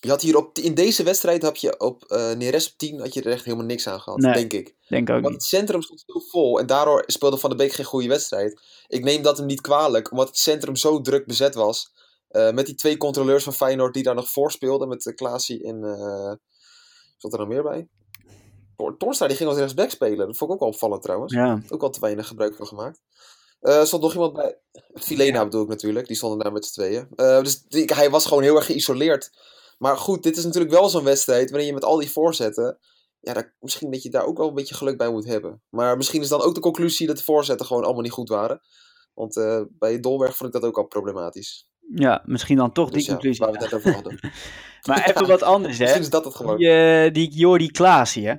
Je had hier op, in deze wedstrijd heb je op eh Neres op 10 had je er echt helemaal niks aan gehad, Nee. denk ik. Denk ook Want het centrum stond zo vol en daardoor speelde Van de Beek geen goede wedstrijd. Ik neem dat hem niet kwalijk, omdat het centrum zo druk bezet was. Eh, met die twee controleurs van Feyenoord die daar nog voor speelden, met uh, Klaasie en... eh zat er nog meer bij? Tor- Torstra die ging als rechtsback spelen. Dat vond ik ook wel opvallend trouwens. Ja. Ook al te weinig gebruik van gemaakt. Eh, Er stond nog iemand bij. Filena bedoel ik natuurlijk. Die stonden daar met z'n tweeën. Eh, dus die- hij was gewoon heel erg geïsoleerd. Maar goed, dit is natuurlijk wel zo'n wedstrijd. Waarin je met al die voorzetten. Ja, daar, misschien dat je daar ook wel een beetje geluk bij moet hebben. Maar misschien is dan ook de conclusie dat de voorzetten gewoon allemaal niet goed waren. Want eh, bij Dolberg vond ik dat ook al problematisch. ja, misschien dan toch die Dus ja, conclusie. waar we het net over hadden. Maar even wat anders, hè. Misschien is dat het gewoon. Die, eh, die Jordi Klaasie, hè?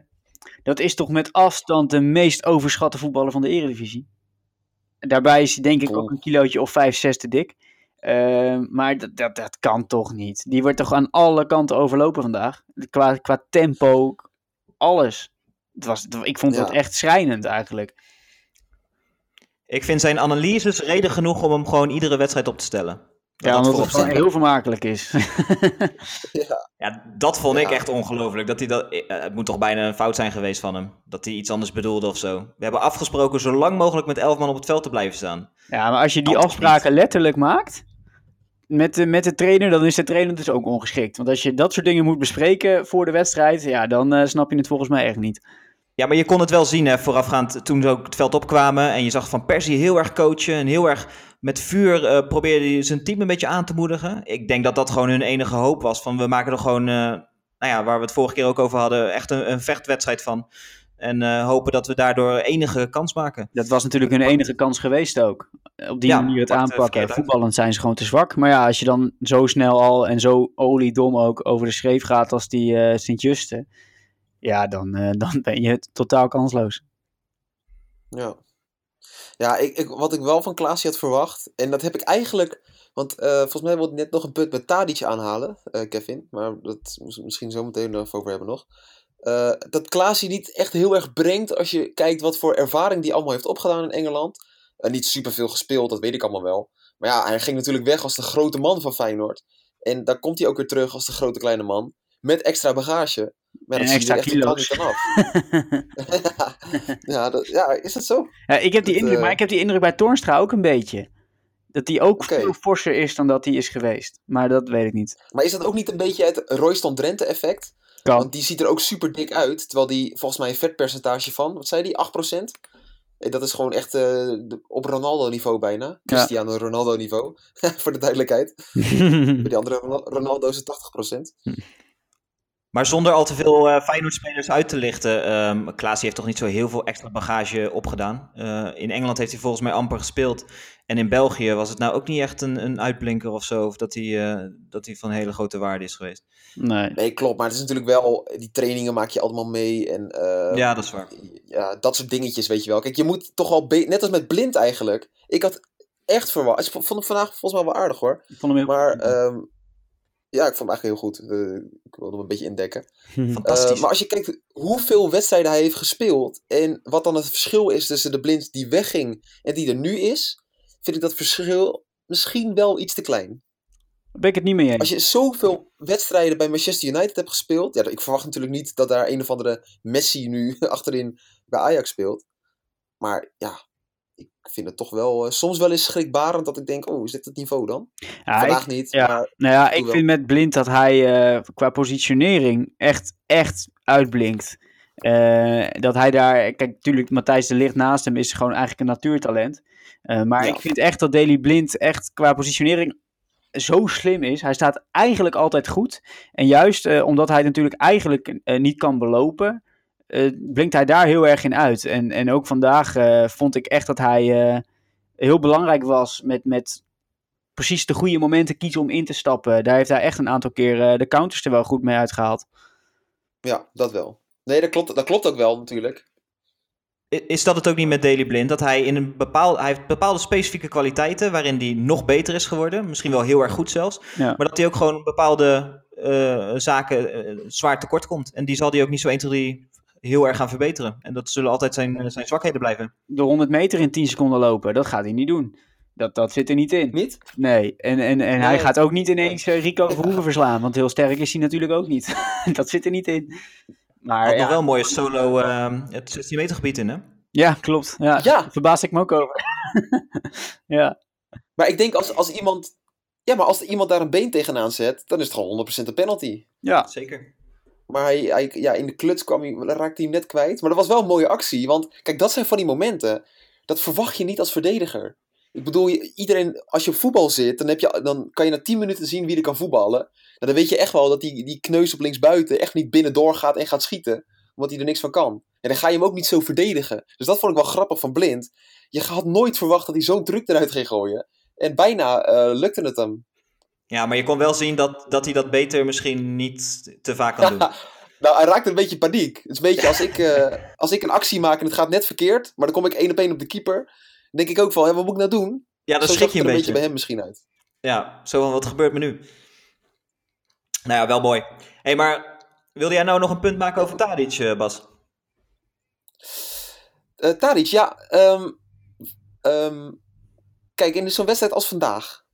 Dat is toch met afstand de meest overschatte voetballer van de Eredivisie. Daarbij is hij denk ik ook een kilootje of 5, 6 te dik. Eh, maar dat, dat, dat kan toch niet. Die wordt toch aan alle kanten overlopen vandaag. Qua, qua tempo, alles. Het was, ik vond dat Ja. echt schrijnend eigenlijk. Ik vind zijn analyses reden genoeg om hem gewoon iedere wedstrijd op te stellen. Ja, dat omdat voorop het gewoon heel vermakelijk is. Ja. Ja, dat vond ik Ja. echt ongelooflijk. Dat hij dat, eh, het moet toch bijna een fout zijn geweest van hem. Dat hij iets anders bedoelde of zo. We hebben afgesproken zo lang mogelijk met elf man op het veld te blijven staan. Ja, maar als je die afspraken letterlijk maakt met de, met de trainer, dan is de trainer dus ook ongeschikt. Want als je dat soort dingen moet bespreken voor de wedstrijd, ja, dan eh, snap je het volgens mij echt niet. Ja, maar je kon het wel zien voorafgaand toen ze ook het veld opkwamen. En je zag Van Persie heel erg coachen en heel erg met vuur eh, probeerde hij zijn team een beetje aan te moedigen. Ik denk dat dat gewoon hun enige hoop was. Van we maken er gewoon, eh, nou ja, waar we het vorige keer ook over hadden, echt een, een vechtwedstrijd van. En eh, hopen dat we daardoor enige kans maken. Dat was natuurlijk hun enige kans geweest ook. Op die Ja, manier het aanpakken. Voetballend zijn ze gewoon te zwak. Maar ja, als je dan zo snel al en zo oliedom ook over de schreef gaat als die eh Sint-Juste. Ja, dan, eh, dan ben je totaal kansloos. Ja, ja ik, ik, wat ik wel van Klaasie had verwacht, en dat heb ik eigenlijk, want eh, volgens mij wilde ik net nog een punt met Tadic aanhalen, eh, Kevin, maar dat mis- misschien zo meteen nog over hebben nog. Eh, dat Klaasie niet echt heel erg brengt als je kijkt wat voor ervaring die allemaal heeft opgedaan in Engeland. Eh, niet superveel gespeeld, dat weet ik allemaal wel. Maar ja, hij ging natuurlijk weg als de grote man van Feyenoord. En daar komt hij ook weer terug als de grote kleine man. Met extra bagage. Maar dat je extra echt kilo's. niet aan af. ja, dat, ja, is dat zo? Ja, ik heb die Dat, indruk, eh, maar ik heb die indruk bij Toornstra ook een beetje. Dat hij ook veel forser is dan dat hij is geweest. Maar dat weet ik niet. Maar is dat ook niet een beetje het Royston Drenthe effect? Kan. Want die ziet er ook super dik uit. Terwijl die volgens mij een vetpercentage van, wat zei die, 8%? Eh, Dat is gewoon echt eh, op Ronaldo niveau bijna. Cristiano Ronaldo niveau. Voor de duidelijkheid. Bij die andere Ronal- Ronaldo is het 80%. Maar zonder al te veel eh Feyenoord-spelers uit te lichten. ehm Klaasie heeft toch niet zo heel veel extra bagage opgedaan. Eh, in Engeland heeft hij volgens mij amper gespeeld. En in België was het nou ook niet echt een, een uitblinker of zo. Of dat hij, eh, dat hij van hele grote waarde is geweest. Nee. Nee, klopt. Maar het is natuurlijk wel, die trainingen maak je allemaal mee. En eh, ja, dat is waar. ja, dat soort dingetjes, weet je wel. Kijk, je moet toch wel, net als met Blind eigenlijk. Ik had echt verwacht. Ik vond hem vandaag volgens mij wel aardig hoor. Ik vond hem heel Maar ehm, ja, ik vond hem eigenlijk heel goed. Eh, ik wilde hem een beetje indekken. Fantastisch. Eh, maar als je kijkt hoeveel wedstrijden hij heeft gespeeld en wat dan het verschil is tussen de blind die wegging en die er nu is, vind ik dat verschil misschien wel iets te klein. Ben ik het niet mee eens. Als je zoveel wedstrijden bij Manchester United hebt gespeeld, ja, ik verwacht natuurlijk niet dat daar een of andere Messi nu achterin bij Ajax speelt. Maar ja, ik vind het toch wel eh, soms wel eens schrikbarend dat ik denk, oh, is dit het niveau dan? Ja, Vandaag ik- niet, ja. maar Nou ja, ik wel. vind met Blind dat hij eh, qua positionering echt, echt uitblinkt. Eh, dat hij daar, kijk, natuurlijk, Matthijs de Ligt naast hem is gewoon eigenlijk een natuurtalent. Maar Ja. ik vind echt dat Daley Blind echt qua positionering zo slim is. Hij staat eigenlijk altijd goed. En juist eh, omdat hij natuurlijk eigenlijk eh, niet kan belopen, eh, blinkt hij daar heel erg in uit. En, en ook vandaag vond ik echt dat hij heel belangrijk was met, met precies de goede momenten kiezen om in te stappen. Daar heeft hij echt een aantal keer de counters er wel goed mee uitgehaald. ja, dat wel. Nee, dat klopt, dat klopt ook wel natuurlijk. Is dat het ook niet met Daily Blind? Dat hij in een bepaald, hij heeft bepaalde specifieke kwaliteiten waarin hij nog beter is geworden. Misschien wel heel erg goed zelfs. Ja. Maar dat hij ook gewoon bepaalde eh, zaken eh, zwaar tekort komt. En die zal hij ook niet zo 1, 2, 3 heel erg gaan verbeteren. En dat zullen altijd zijn, eh, zijn zwakheden blijven. De 100 meter in 10 seconden lopen, dat gaat hij niet doen. Dat, dat zit er niet in. Niet? Nee, en, en, en hij gaat ook niet ineens Rico Verhoeven verslaan, want heel sterk is hij natuurlijk ook niet. dat zit er niet in. Maar Had ja, nog wel een mooie solo eh, het 16 meter gebied in, hè? ja, klopt. Ja, Ja. Verbaas ik me ook over. ja. Maar ik denk als, als iemand. Ja, maar als iemand daar een been tegenaan zet, dan is het gewoon 100% een penalty. ja, Zeker. Maar hij, hij, ja, in de kluts kwam hij, raakte hij hem net kwijt. Maar dat was wel een mooie actie. Want kijk, dat zijn van die momenten. Dat verwacht je niet als verdediger. Ik bedoel, je- iedereen, als je op voetbal zit, dan, heb je, dan kan je na 10 minuten zien wie er kan voetballen. Dan weet je echt wel dat die, die kneus op linksbuiten echt niet binnen doorgaat en gaat schieten. Omdat hij er niks van kan. En dan ga je hem ook niet zo verdedigen. Dus dat vond ik wel grappig van Blind. Je had nooit verwacht dat hij zo'n druk eruit ging gooien. En bijna eh, lukte het hem. Ja, maar je kon wel zien dat, dat hij dat beter misschien niet te vaak kan doen. Nou, hij raakt een beetje paniek. Het is een beetje als ik, eh, als ik een actie maak en het gaat net verkeerd, maar dan kom ik één op één op de keeper. Dan denk ik ook van, hé, wat moet ik nou doen? Ja, dan schrik je een beetje. bij hem misschien uit. Ja, zo van, wat gebeurt me nu? Nou ja, wel mooi. Hé, hey, maar wilde jij nou nog een punt maken over Tadic, eh, Bas? Eh Tadic, ja. ehm, ehm, kijk, in zo'n wedstrijd als vandaag.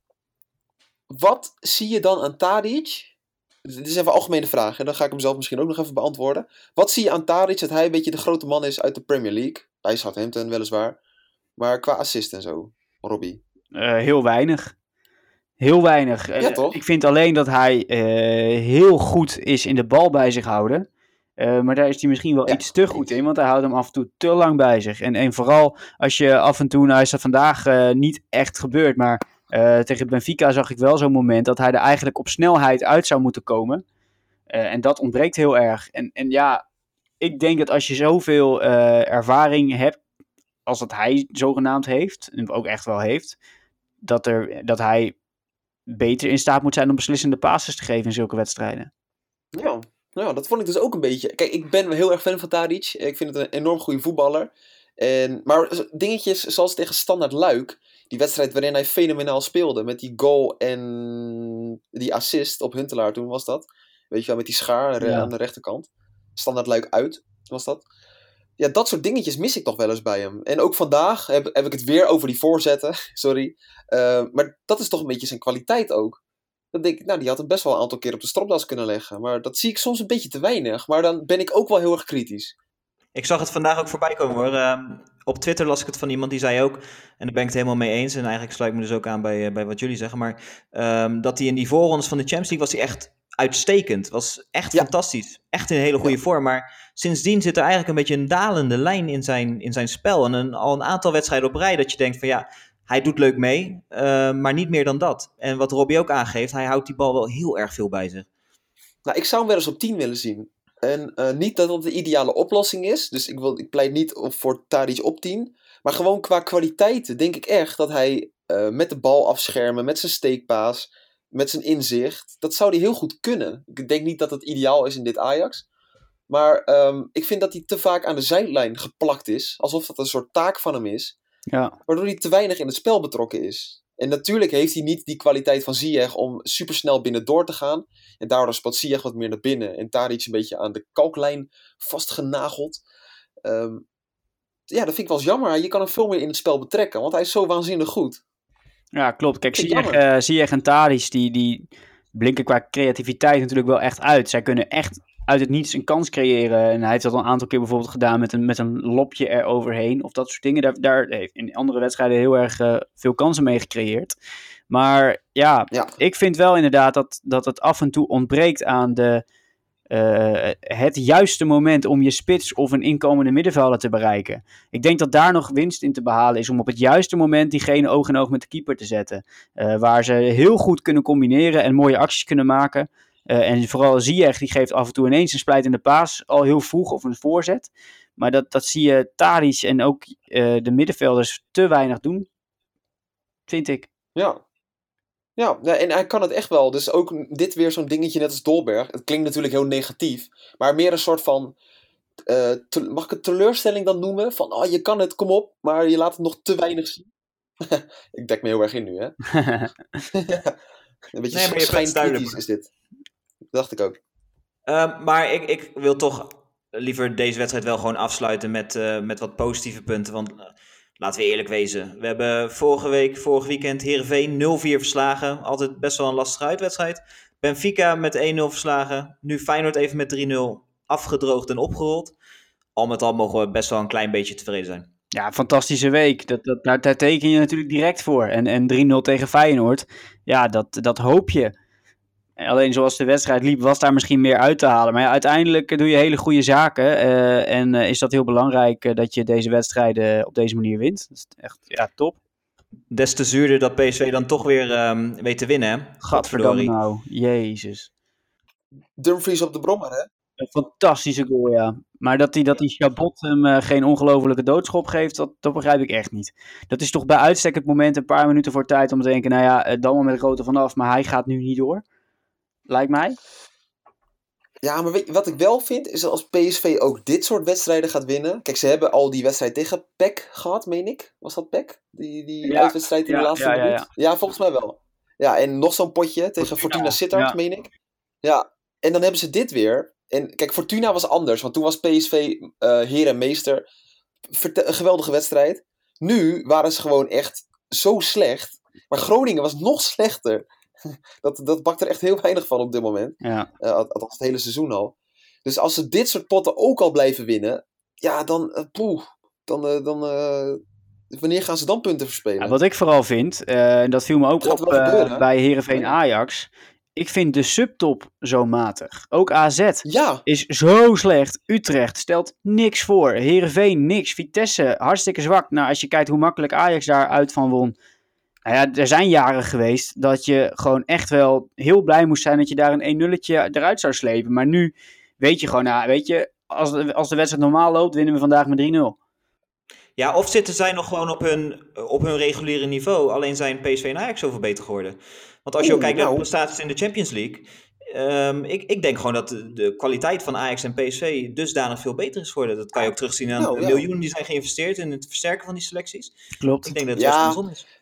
Wat zie je dan aan Tadic? Dit is even een algemene vraag en dan ga ik hem zelf misschien ook nog even beantwoorden. Wat zie je aan Tadic dat hij een beetje de grote man is uit de Premier League? Bij Southampton weliswaar. Maar qua assist en zo, Robbie. Eh, heel weinig. Heel weinig. Eh, Ja, toch? Ik vind alleen dat hij eh, heel goed is in de bal bij zich houden. Eh, maar daar is hij misschien wel Ja, iets te goed in, want hij houdt hem af en toe te lang bij zich. En, en vooral als je af en toe, nou is dat vandaag niet echt gebeurd, maar tegen Benfica zag ik wel zo'n moment dat hij er eigenlijk op snelheid uit zou moeten komen. En dat ontbreekt heel erg. En, en ja, ik denk dat als je zoveel ervaring hebt, als dat hij zogenaamd heeft, en ook echt wel heeft, dat, er, dat hij beter in staat moet zijn om beslissende passes te geven in zulke wedstrijden. Ja, nou, dat vond ik dus ook een beetje. Kijk, ik ben heel erg fan van Tadic. Ik vind het een enorm goede voetballer. En, maar dingetjes zoals tegen Standard Luik, die wedstrijd waarin hij fenomenaal speelde, met die goal en die assist op Huntelaar toen was dat. Weet je wel, met die schaar Ja. aan de rechterkant. Standaard Luik uit was dat. Ja, dat soort dingetjes mis ik toch wel eens bij hem. En ook vandaag heb, heb ik het weer over die voorzetten. Sorry. Eh, maar dat is toch een beetje zijn kwaliteit ook. Dan denk ik, nou, die had hem best wel een aantal keer op de stropdas kunnen leggen. Maar dat zie ik soms een beetje te weinig. Maar dan ben ik ook wel heel erg kritisch. Ik zag het vandaag ook voorbij komen hoor. Ehm, op Twitter las ik het van iemand die zei ook, en daar ben ik het helemaal mee eens, en eigenlijk sluit ik me dus ook aan bij, eh, bij wat jullie zeggen, maar ehm, dat hij in die voorrondes van de Champions League was hij echt uitstekend. Was echt Ja. fantastisch. Echt in een hele goede vorm. Maar sindsdien zit er eigenlijk een beetje een dalende lijn in zijn, in zijn spel. En een, al een aantal wedstrijden op rij dat je denkt van ja, hij doet leuk mee, eh, maar niet meer dan dat. En wat Robbie ook aangeeft, hij houdt die bal wel heel erg veel bij zich. Nou, ik zou hem wel eens op 10 willen zien. En eh, niet dat dat de ideale oplossing is. Dus ik, wil, ik pleit niet op, voor Tadic op 10. Maar gewoon qua kwaliteiten denk ik echt dat hij eh, met de bal afschermen, met zijn steekpaas, met zijn inzicht, dat zou hij heel goed kunnen. Ik denk niet dat het ideaal is in dit Ajax. Maar ehm, ik vind dat hij te vaak aan de zijlijn geplakt is. Alsof dat een soort taak van hem is. Ja, Waardoor hij te weinig in het spel betrokken is. En natuurlijk heeft hij niet die kwaliteit van Ziyech om supersnel binnen door te gaan. En daardoor speelt Ziyech wat meer naar binnen. En Tadic een beetje aan de kalklijn vastgenageld. Ehm, ja, dat vind ik wel eens jammer. Je kan hem veel meer in het spel betrekken. Want hij is zo waanzinnig goed. Ja klopt. Kijk, Ziyech, eh, Ziyech en Tadic, die, die blinken qua creativiteit natuurlijk wel echt uit. Zij kunnen echt uit het niets een kans creëren. En hij heeft dat al een aantal keer bijvoorbeeld gedaan met een, met een lopje eroverheen. Of dat soort dingen. Daar, daar heeft in andere wedstrijden heel erg eh, veel kansen mee gecreëerd. Maar ja, Ja. ik vind wel inderdaad dat, dat het af en toe ontbreekt aan de, eh, het juiste moment om je spits of een inkomende middenvelder te bereiken. Ik denk dat daar nog winst in te behalen is om op het juiste moment diegene oog in oog met de keeper te zetten. Eh, waar ze heel goed kunnen combineren en mooie acties kunnen maken. Eh, en vooral Ziyech, die geeft af en toe ineens een splijtende paas al heel vroeg of een voorzet. Maar dat, dat zie je Tadic en ook de middenvelders te weinig doen, vind ik. Ja. Ja, en hij kan het echt wel. Dus ook dit weer zo'n dingetje net als Dolberg. Het klinkt natuurlijk heel negatief. Maar meer een soort van... eh, te- mag ik het teleurstelling dan noemen? Van, oh, je kan het, kom op. Maar je laat het nog te weinig zien. ik dek me heel erg in nu, hè? een beetje Nee, maar je punt is dit. Dat dacht ik ook. Ehm, maar ik, ik wil toch liever deze wedstrijd wel gewoon afsluiten met, eh, met wat positieve punten. Want eh, laten we eerlijk wezen. We hebben vorige week, vorig weekend Heerenveen 0-4 verslagen. Altijd best wel een lastige uitwedstrijd. Benfica met 1-0 verslagen. Nu Feyenoord even met 3-0 afgedroogd en opgerold. Al met al mogen we best wel een klein beetje tevreden zijn. Ja, fantastische week. Dat, dat, daar, teken je natuurlijk direct voor. En, en 3-0 tegen Feyenoord, ja, dat, dat hoop je. Alleen zoals de wedstrijd liep, was daar misschien meer uit te halen. Maar ja, uiteindelijk eh, doe je hele goede zaken. eh, en eh, is dat heel belangrijk dat je deze wedstrijden op deze manier wint. Dat is echt ja, top. Des te zuurder dat PSV dan toch weer ehm, weet te winnen. hè? Gadverdamme nou. Jezus. Dumfries op de brommer, hè? Een fantastische goal, ja. Maar dat die, dat die Chabot hem eh, geen ongelofelijke doodschop geeft, dat, dat begrijp ik echt niet. Dat is toch bij uitstek het moment, een paar minuten voor tijd, om te denken, nou ja, dan maar met de grote vanaf, maar hij gaat nu niet door. Lijkt mij. Ja, maar weet je, wat ik wel vind, is dat als PSV ook dit soort wedstrijden gaat winnen. Kijk, ze hebben al die wedstrijd tegen PEC gehad, meen ik. Was dat PEC? Die, die Ja, uitwedstrijd in ja, de laatste ja, ja, minuut? Ja, volgens mij wel. Ja, en nog zo'n potje tegen Fortuna, Sittard, meen ik. Ja, en dan hebben ze dit weer. En kijk, Fortuna was anders, want toen was PSV eh heer en meester. Verte- een geweldige wedstrijd. Nu waren ze gewoon echt zo slecht. Maar Groningen was nog slechter. Dat, dat bakt er echt heel weinig van op dit moment. Ja. Eh, al- althans het hele seizoen al. Dus als ze dit soort potten ook al blijven winnen, ja, dan, eh, poeh, dan, eh, dan eh, wanneer gaan ze dan punten verspelen? Ja, wat ik vooral vind, eh, en dat viel me ook Gaat op eh, gebeuren. bij Herenveen Ja. Ajax. Ik vind de subtop zo matig. Ook AZ ja, is zo slecht. Utrecht stelt niks voor. Herenveen niks. Vitesse hartstikke zwak. Nou, als je kijkt hoe makkelijk Ajax daaruit van won. Nou ja, er zijn jaren geweest dat je gewoon echt wel heel blij moest zijn dat je daar een 1-0'tje eruit zou slepen. Maar nu weet je gewoon, nou, weet je, als de, als de wedstrijd normaal loopt, winnen we vandaag met 3-0. Ja, of zitten zij nog gewoon op hun, op hun reguliere niveau, alleen zijn PSV en Ajax zoveel beter geworden. Want als je ook kijkt naar de nou. prestaties in de Champions League, ehm, ik, ik denk gewoon dat de, de kwaliteit van Ajax en PSV dusdanig veel beter is geworden. Dat kan je ook terugzien aan Nou, de ja. miljoenen die zijn geïnvesteerd in het versterken van die selecties. Klopt. Ik denk dat het Ja. juist andersom is.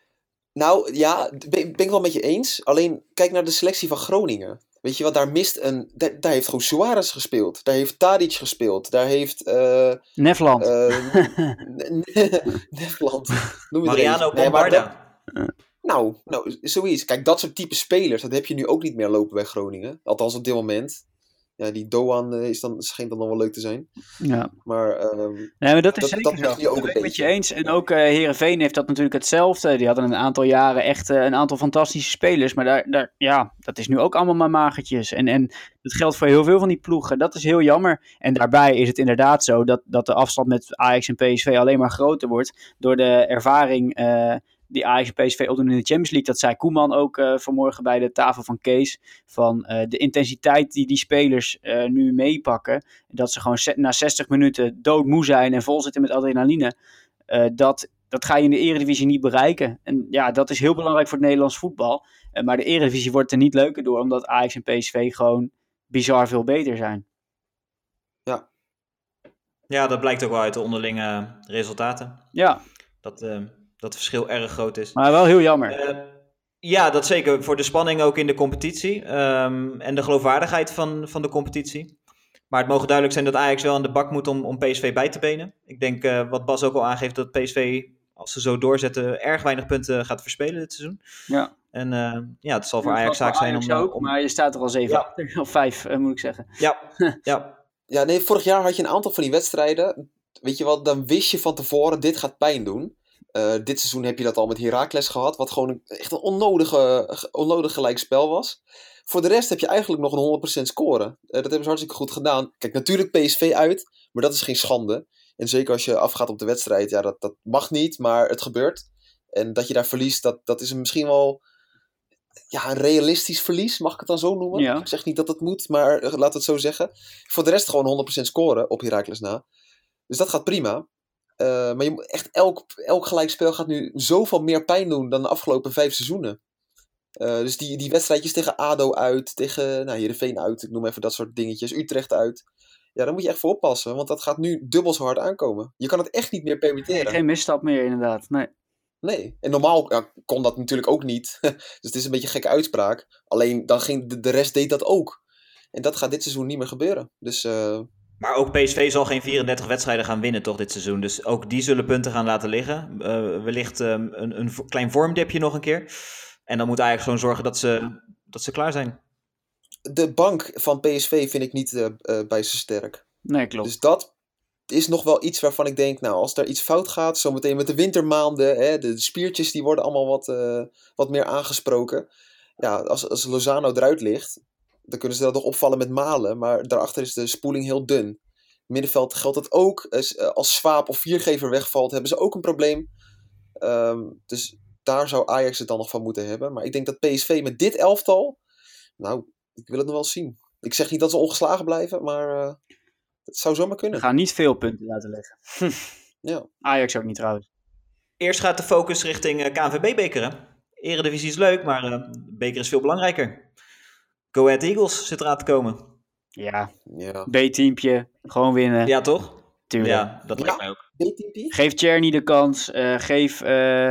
Nou ja, ben, ben ik wel met je eens. Alleen kijk naar de selectie van Groningen. Weet je wat, daar mist een. Daar, daar heeft gewoon Suarez gespeeld. Daar heeft Tadic gespeeld. Daar heeft. eh Nefland. eh, Nederland. Noem je Mariano. Nee, maar Bombarda. Nou, nou, zoiets. Kijk, dat soort type spelers, dat heb je nu ook niet meer lopen bij Groningen. Althans op dit moment. Ja, die Doan eh, is dan, schijnt dan nog wel leuk te zijn. ja. Maar ehm, Nee, maar dat is Dat- zeker dat ook ben ik met je beetje. eens. En ook eh Herenveen heeft dat natuurlijk hetzelfde. Die hadden een aantal jaren echt eh, een aantal fantastische spelers. Maar daar, daar, ja, dat is nu ook allemaal maar magertjes. En, en dat geldt voor heel veel van die ploegen. Dat is heel jammer. En daarbij is het inderdaad zo dat, dat de afstand met Ajax en PSV alleen maar groter wordt. Door de ervaring die Ajax en PSV opdoen in de Champions League. Dat zei Koeman ook eh, vanmorgen bij de tafel van Kees. Van eh, de intensiteit die die spelers eh, nu meepakken. Dat ze gewoon na 60 minuten doodmoe zijn en vol zitten met adrenaline. eh, dat, dat ga je in de Eredivisie niet bereiken. En ja, dat is heel belangrijk voor het Nederlands voetbal. Eh, maar de Eredivisie wordt er niet leuker door, omdat Ajax en PSV gewoon bizar veel beter zijn. Ja, dat blijkt ook wel uit de onderlinge resultaten. Ja, Dat, eh, dat het verschil erg groot is. maar wel heel jammer. Eh, ja, dat zeker. Voor de spanning ook in de competitie. ehm, en de geloofwaardigheid van, van de competitie. Maar het mogen duidelijk zijn dat Ajax wel aan de bak moet om, om PSV bij te benen. Ik denk eh, wat Bas ook al aangeeft, dat PSV, als ze zo doorzetten, erg weinig punten gaat verspelen dit seizoen. Ja. En eh, ja, het zal voor Ja, Ajax zaak zijn om... Ook, om maar je staat er al 7 Ja. achter, of 5 moet ik zeggen. Ja, ja, ja, nee, vorig jaar had je een aantal van die wedstrijden. Weet je wat, dan wist je van tevoren, dit gaat pijn doen. Eh, dit seizoen heb je dat al met Heracles gehad, wat gewoon een, echt een onnodige, onnodig gelijk spel was. Voor de rest heb je eigenlijk nog een 100% scoren. Eh, dat hebben ze hartstikke goed gedaan. Kijk, natuurlijk PSV uit, maar dat is geen schande. En zeker als je afgaat op de wedstrijd, ja, dat, dat mag niet, maar het gebeurt. En dat je daar verliest, dat, dat is misschien wel ja, een realistisch verlies, mag ik het dan zo noemen? Ja. Ik zeg niet dat het moet, maar eh, laat het zo zeggen. Voor de rest gewoon 100% scoren op Heracles na. Dus dat gaat prima. Eh, maar je moet echt elk, elk gelijkspel gaat nu zoveel meer pijn doen dan de afgelopen vijf seizoenen. Eh, dus die, die wedstrijdjes tegen ADO uit, tegen nou, Heerenveen uit, ik noem even dat soort dingetjes, Utrecht uit. Ja, daar moet je echt voor oppassen, want dat gaat nu dubbel zo hard aankomen. Je kan het echt niet meer permitteren. Geen misstap meer inderdaad. Nee. Nee, en normaal ja, kon dat natuurlijk ook niet. dus het is een beetje een gekke uitspraak. Alleen dan ging de, de rest deed dat ook. En dat gaat dit seizoen niet meer gebeuren. Dus eh, Maar ook PSV zal geen 34 wedstrijden gaan winnen toch dit seizoen. Dus ook die zullen punten gaan laten liggen. Eh, wellicht ehm, een, een klein vormdipje nog een keer. En dan moet Ajax gewoon zorgen dat ze, dat ze klaar zijn. de bank van PSV vind ik niet eh eh, bij ze sterk. Nee, klopt. Dus dat is nog wel iets waarvan ik denk, nou, als er iets fout gaat, zometeen met de wintermaanden, hè, de, de spiertjes die worden allemaal wat, eh, wat meer aangesproken. Ja, als, als Lozano eruit ligt, dan kunnen ze dat nog opvallen met Malen, maar daarachter is de spoeling heel dun. Middenveld geldt het ook. Als, eh, als Swaap of Viergever wegvalt, hebben ze ook een probleem. Ehm, dus daar zou Ajax het dan nog van moeten hebben. Maar ik denk dat PSV met dit elftal, nou, ik wil het nog wel zien. Ik zeg niet dat ze ongeslagen blijven, maar eh, het zou zomaar We kunnen. gaan niet veel punten laten leggen. Ja. Ajax ook niet trouwens. Eerst gaat de focus richting eh, KNVB-beker. hè? Eredivisie is leuk, maar eh, beker is veel belangrijker. Go Ahead Eagles zit eraan te komen. Ja, Ja. B-teampje. Gewoon winnen. Ja, toch? tuurlijk. Ja, dat lijkt Ja. mij ook. BTP? Geef Cherny de kans. eh, geef eh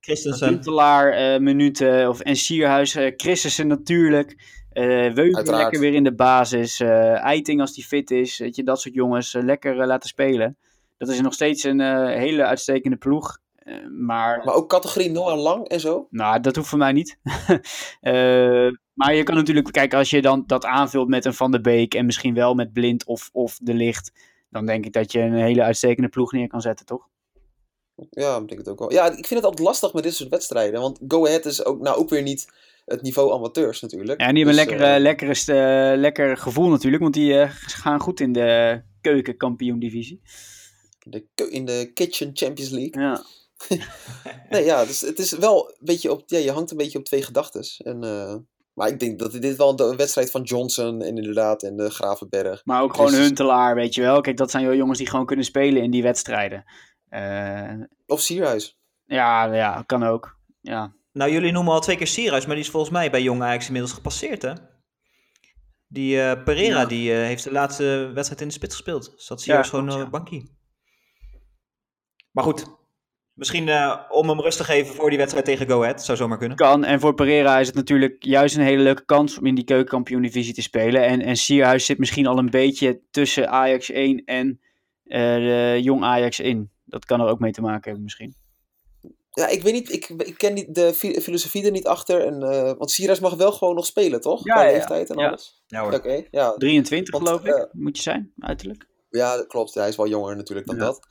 Christensen. Huntelaar eh, minuten. Of, en Sierhuis. eh Christensen natuurlijk. eh Weuven Uiteraard. lekker weer in de basis. eh Eiting als die fit is. Weet je, dat soort jongens lekker laten spelen. Dat is nog steeds een eh, hele uitstekende ploeg. Eh, maar Maar ook categorie Noah Lang en zo? Nou, dat hoeft voor mij niet. Maar je kan natuurlijk, kijk, als je dan dat aanvult met een Van der Beek en misschien wel met Blind of, of De Licht, dan denk ik dat je een hele uitstekende ploeg neer kan zetten, toch? Ja, ik denk het ook wel. Ja, ik vind het altijd lastig met dit soort wedstrijden. Want Go Ahead is ook, nou, ook weer niet het niveau amateurs natuurlijk. Ja, en die hebben een Dus, lekkere, eh, lekkere, eh, lekker gevoel natuurlijk, want die eh, gaan goed in de keukenkampioen-divisie. de, in de Kitchen Champions League. Ja. Nee, ja, dus het is wel een beetje op, ja, je hangt een beetje op twee gedachtes. En Maar ik denk dat dit wel een wedstrijd van Johnson en inderdaad en de Gravenberg. Maar ook gewoon Dus- Huntelaar, weet je wel. Kijk, dat zijn wel jongens die gewoon kunnen spelen in die wedstrijden. Eh, Of Sierhuis. ja, ja, kan ook. Ja. Nou, jullie noemen al twee keer Sierhuis, maar die is volgens mij bij Jong Ajax inmiddels gepasseerd, hè? Die eh, Pereira, Ja. die eh, heeft de laatste wedstrijd in de spits gespeeld. Zat Sierhuis klopt, gewoon ja. op bankie. Maar goed, misschien eh, om hem rust te geven voor die wedstrijd tegen Go Ahead. Zou zomaar kunnen. Kan. En voor Pereira is het natuurlijk juist een hele leuke kans om in die keukenkampioen-divisie te spelen. En, en Sierhuis zit misschien al een beetje tussen Ajax 1 en eh, de jong Ajax in. Dat kan er ook mee te maken hebben misschien. Ja, ik weet niet, ik, ik ken niet de fi- filosofie er niet achter. En, eh, want Sierhuis mag wel gewoon nog spelen, toch? Ja, Qua ja, ja. leeftijd en Ja. alles. Ja hoor. Oké, ja. 23 Want, geloof ik, moet je zijn, uiterlijk. Ja, dat klopt. Hij is wel jonger natuurlijk dan Ja. dat.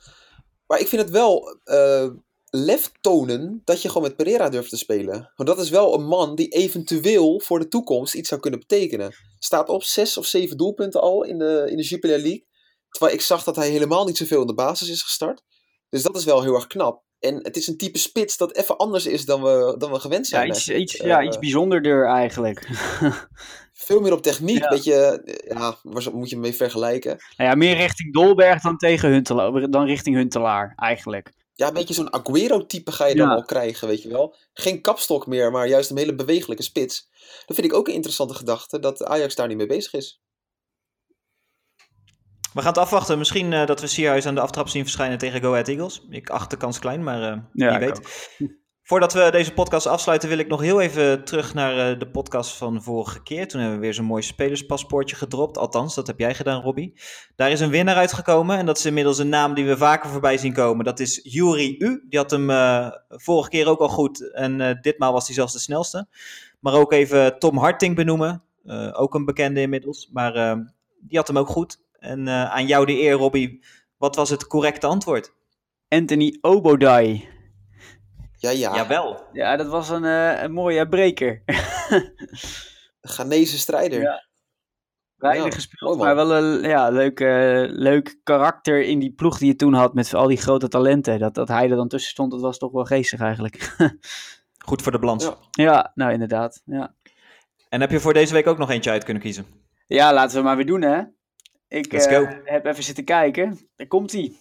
Maar ik vind het wel eh, lef tonen dat je gewoon met Pereira durft te spelen. Want dat is wel een man die eventueel voor de toekomst iets zou kunnen betekenen. Staat op zes of zeven doelpunten al in de, in de Jupiler League. Terwijl ik zag dat hij helemaal niet zoveel in de basis is gestart. Dus dat is wel heel erg knap. En het is een type spits dat even anders is dan we, dan we gewend Ja, zijn. iets, hè. iets, ja, Eh, iets bijzonderder eigenlijk. Veel meer op techniek. Ja. Beetje, ja, waar moet je hem mee vergelijken? nou ja, meer richting Dolberg dan tegen Huntelaar, dan richting Huntelaar eigenlijk. Ja, een beetje zo'n Aguero-type ga je dan Ja. al krijgen, weet je wel. Geen kapstok meer, maar juist een hele bewegelijke spits. Dat vind ik ook een interessante gedachte, dat Ajax daar niet mee bezig is. We gaan het afwachten. Misschien eh, dat we Sierhuis aan de aftrap zien verschijnen tegen Go Ahead Eagles. Ik acht de kans klein, maar eh, Ja, wie weet. Voordat we deze podcast afsluiten, wil ik nog heel even terug naar eh, de podcast van vorige keer. Toen hebben we weer zo'n mooi spelerspaspoortje gedropt. Althans, dat heb jij gedaan, Robbie. Daar is een winnaar uitgekomen. En dat is inmiddels een naam die we vaker voorbij zien komen. Dat is Yuri U. Die had hem eh, vorige keer ook al goed. En eh, ditmaal was hij zelfs de snelste. Maar ook even Tom Harting benoemen. Ook een bekende inmiddels. Maar die had hem ook goed. En aan jou de eer, Robbie. Wat was het correcte antwoord? Anthony Obodai. Ja, ja, Jawel. Ja, dat was een, eh, een mooie breker. Ghanese strijder. Ja. Weinig Ja, gespeeld, maar wel een ja, leuk, eh, leuk karakter in die ploeg die je toen had met al die grote talenten. Dat, dat hij er dan tussen stond, dat was toch wel geestig eigenlijk. Goed voor de balans. Ja. ja, nou inderdaad. Ja. En heb je voor deze week ook nog eentje uit kunnen kiezen? ja, laten we maar weer doen hè. Ik Let's eh, go. heb even zitten kijken. Daar komt hij.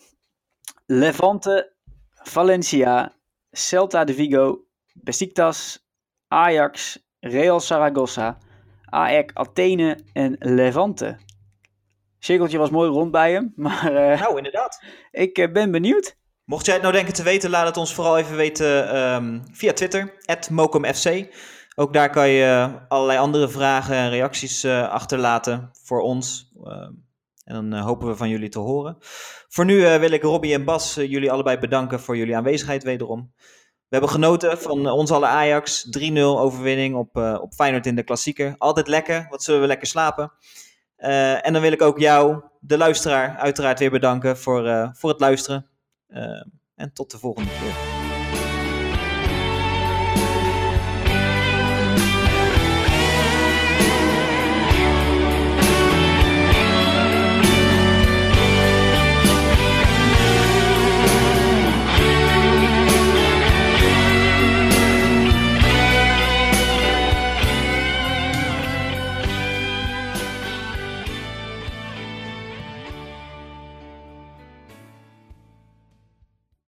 Levante, Valencia, Celta de Vigo, Besiktas, Ajax, Real Zaragoza, AEK Athene en Levante. Cirkeltje was mooi rond bij hem, maar eh, Nou, inderdaad. ik eh, ben benieuwd. Mocht jij het nou denken te weten, laat het ons vooral even weten ehm, via Twitter, @mokumfc. Ook daar kan je eh, allerlei andere vragen en reacties achterlaten voor ons. En dan eh, hopen we van jullie te horen. Voor nu eh, wil ik Robbie en Bas eh, jullie allebei bedanken voor jullie aanwezigheid wederom. We hebben genoten van ons alle Ajax. 3-0 overwinning op, op Feyenoord in de klassieker. Altijd lekker, wat zullen we lekker slapen. En dan wil ik ook jou, de luisteraar, uiteraard weer bedanken voor, voor het luisteren. En tot de volgende keer.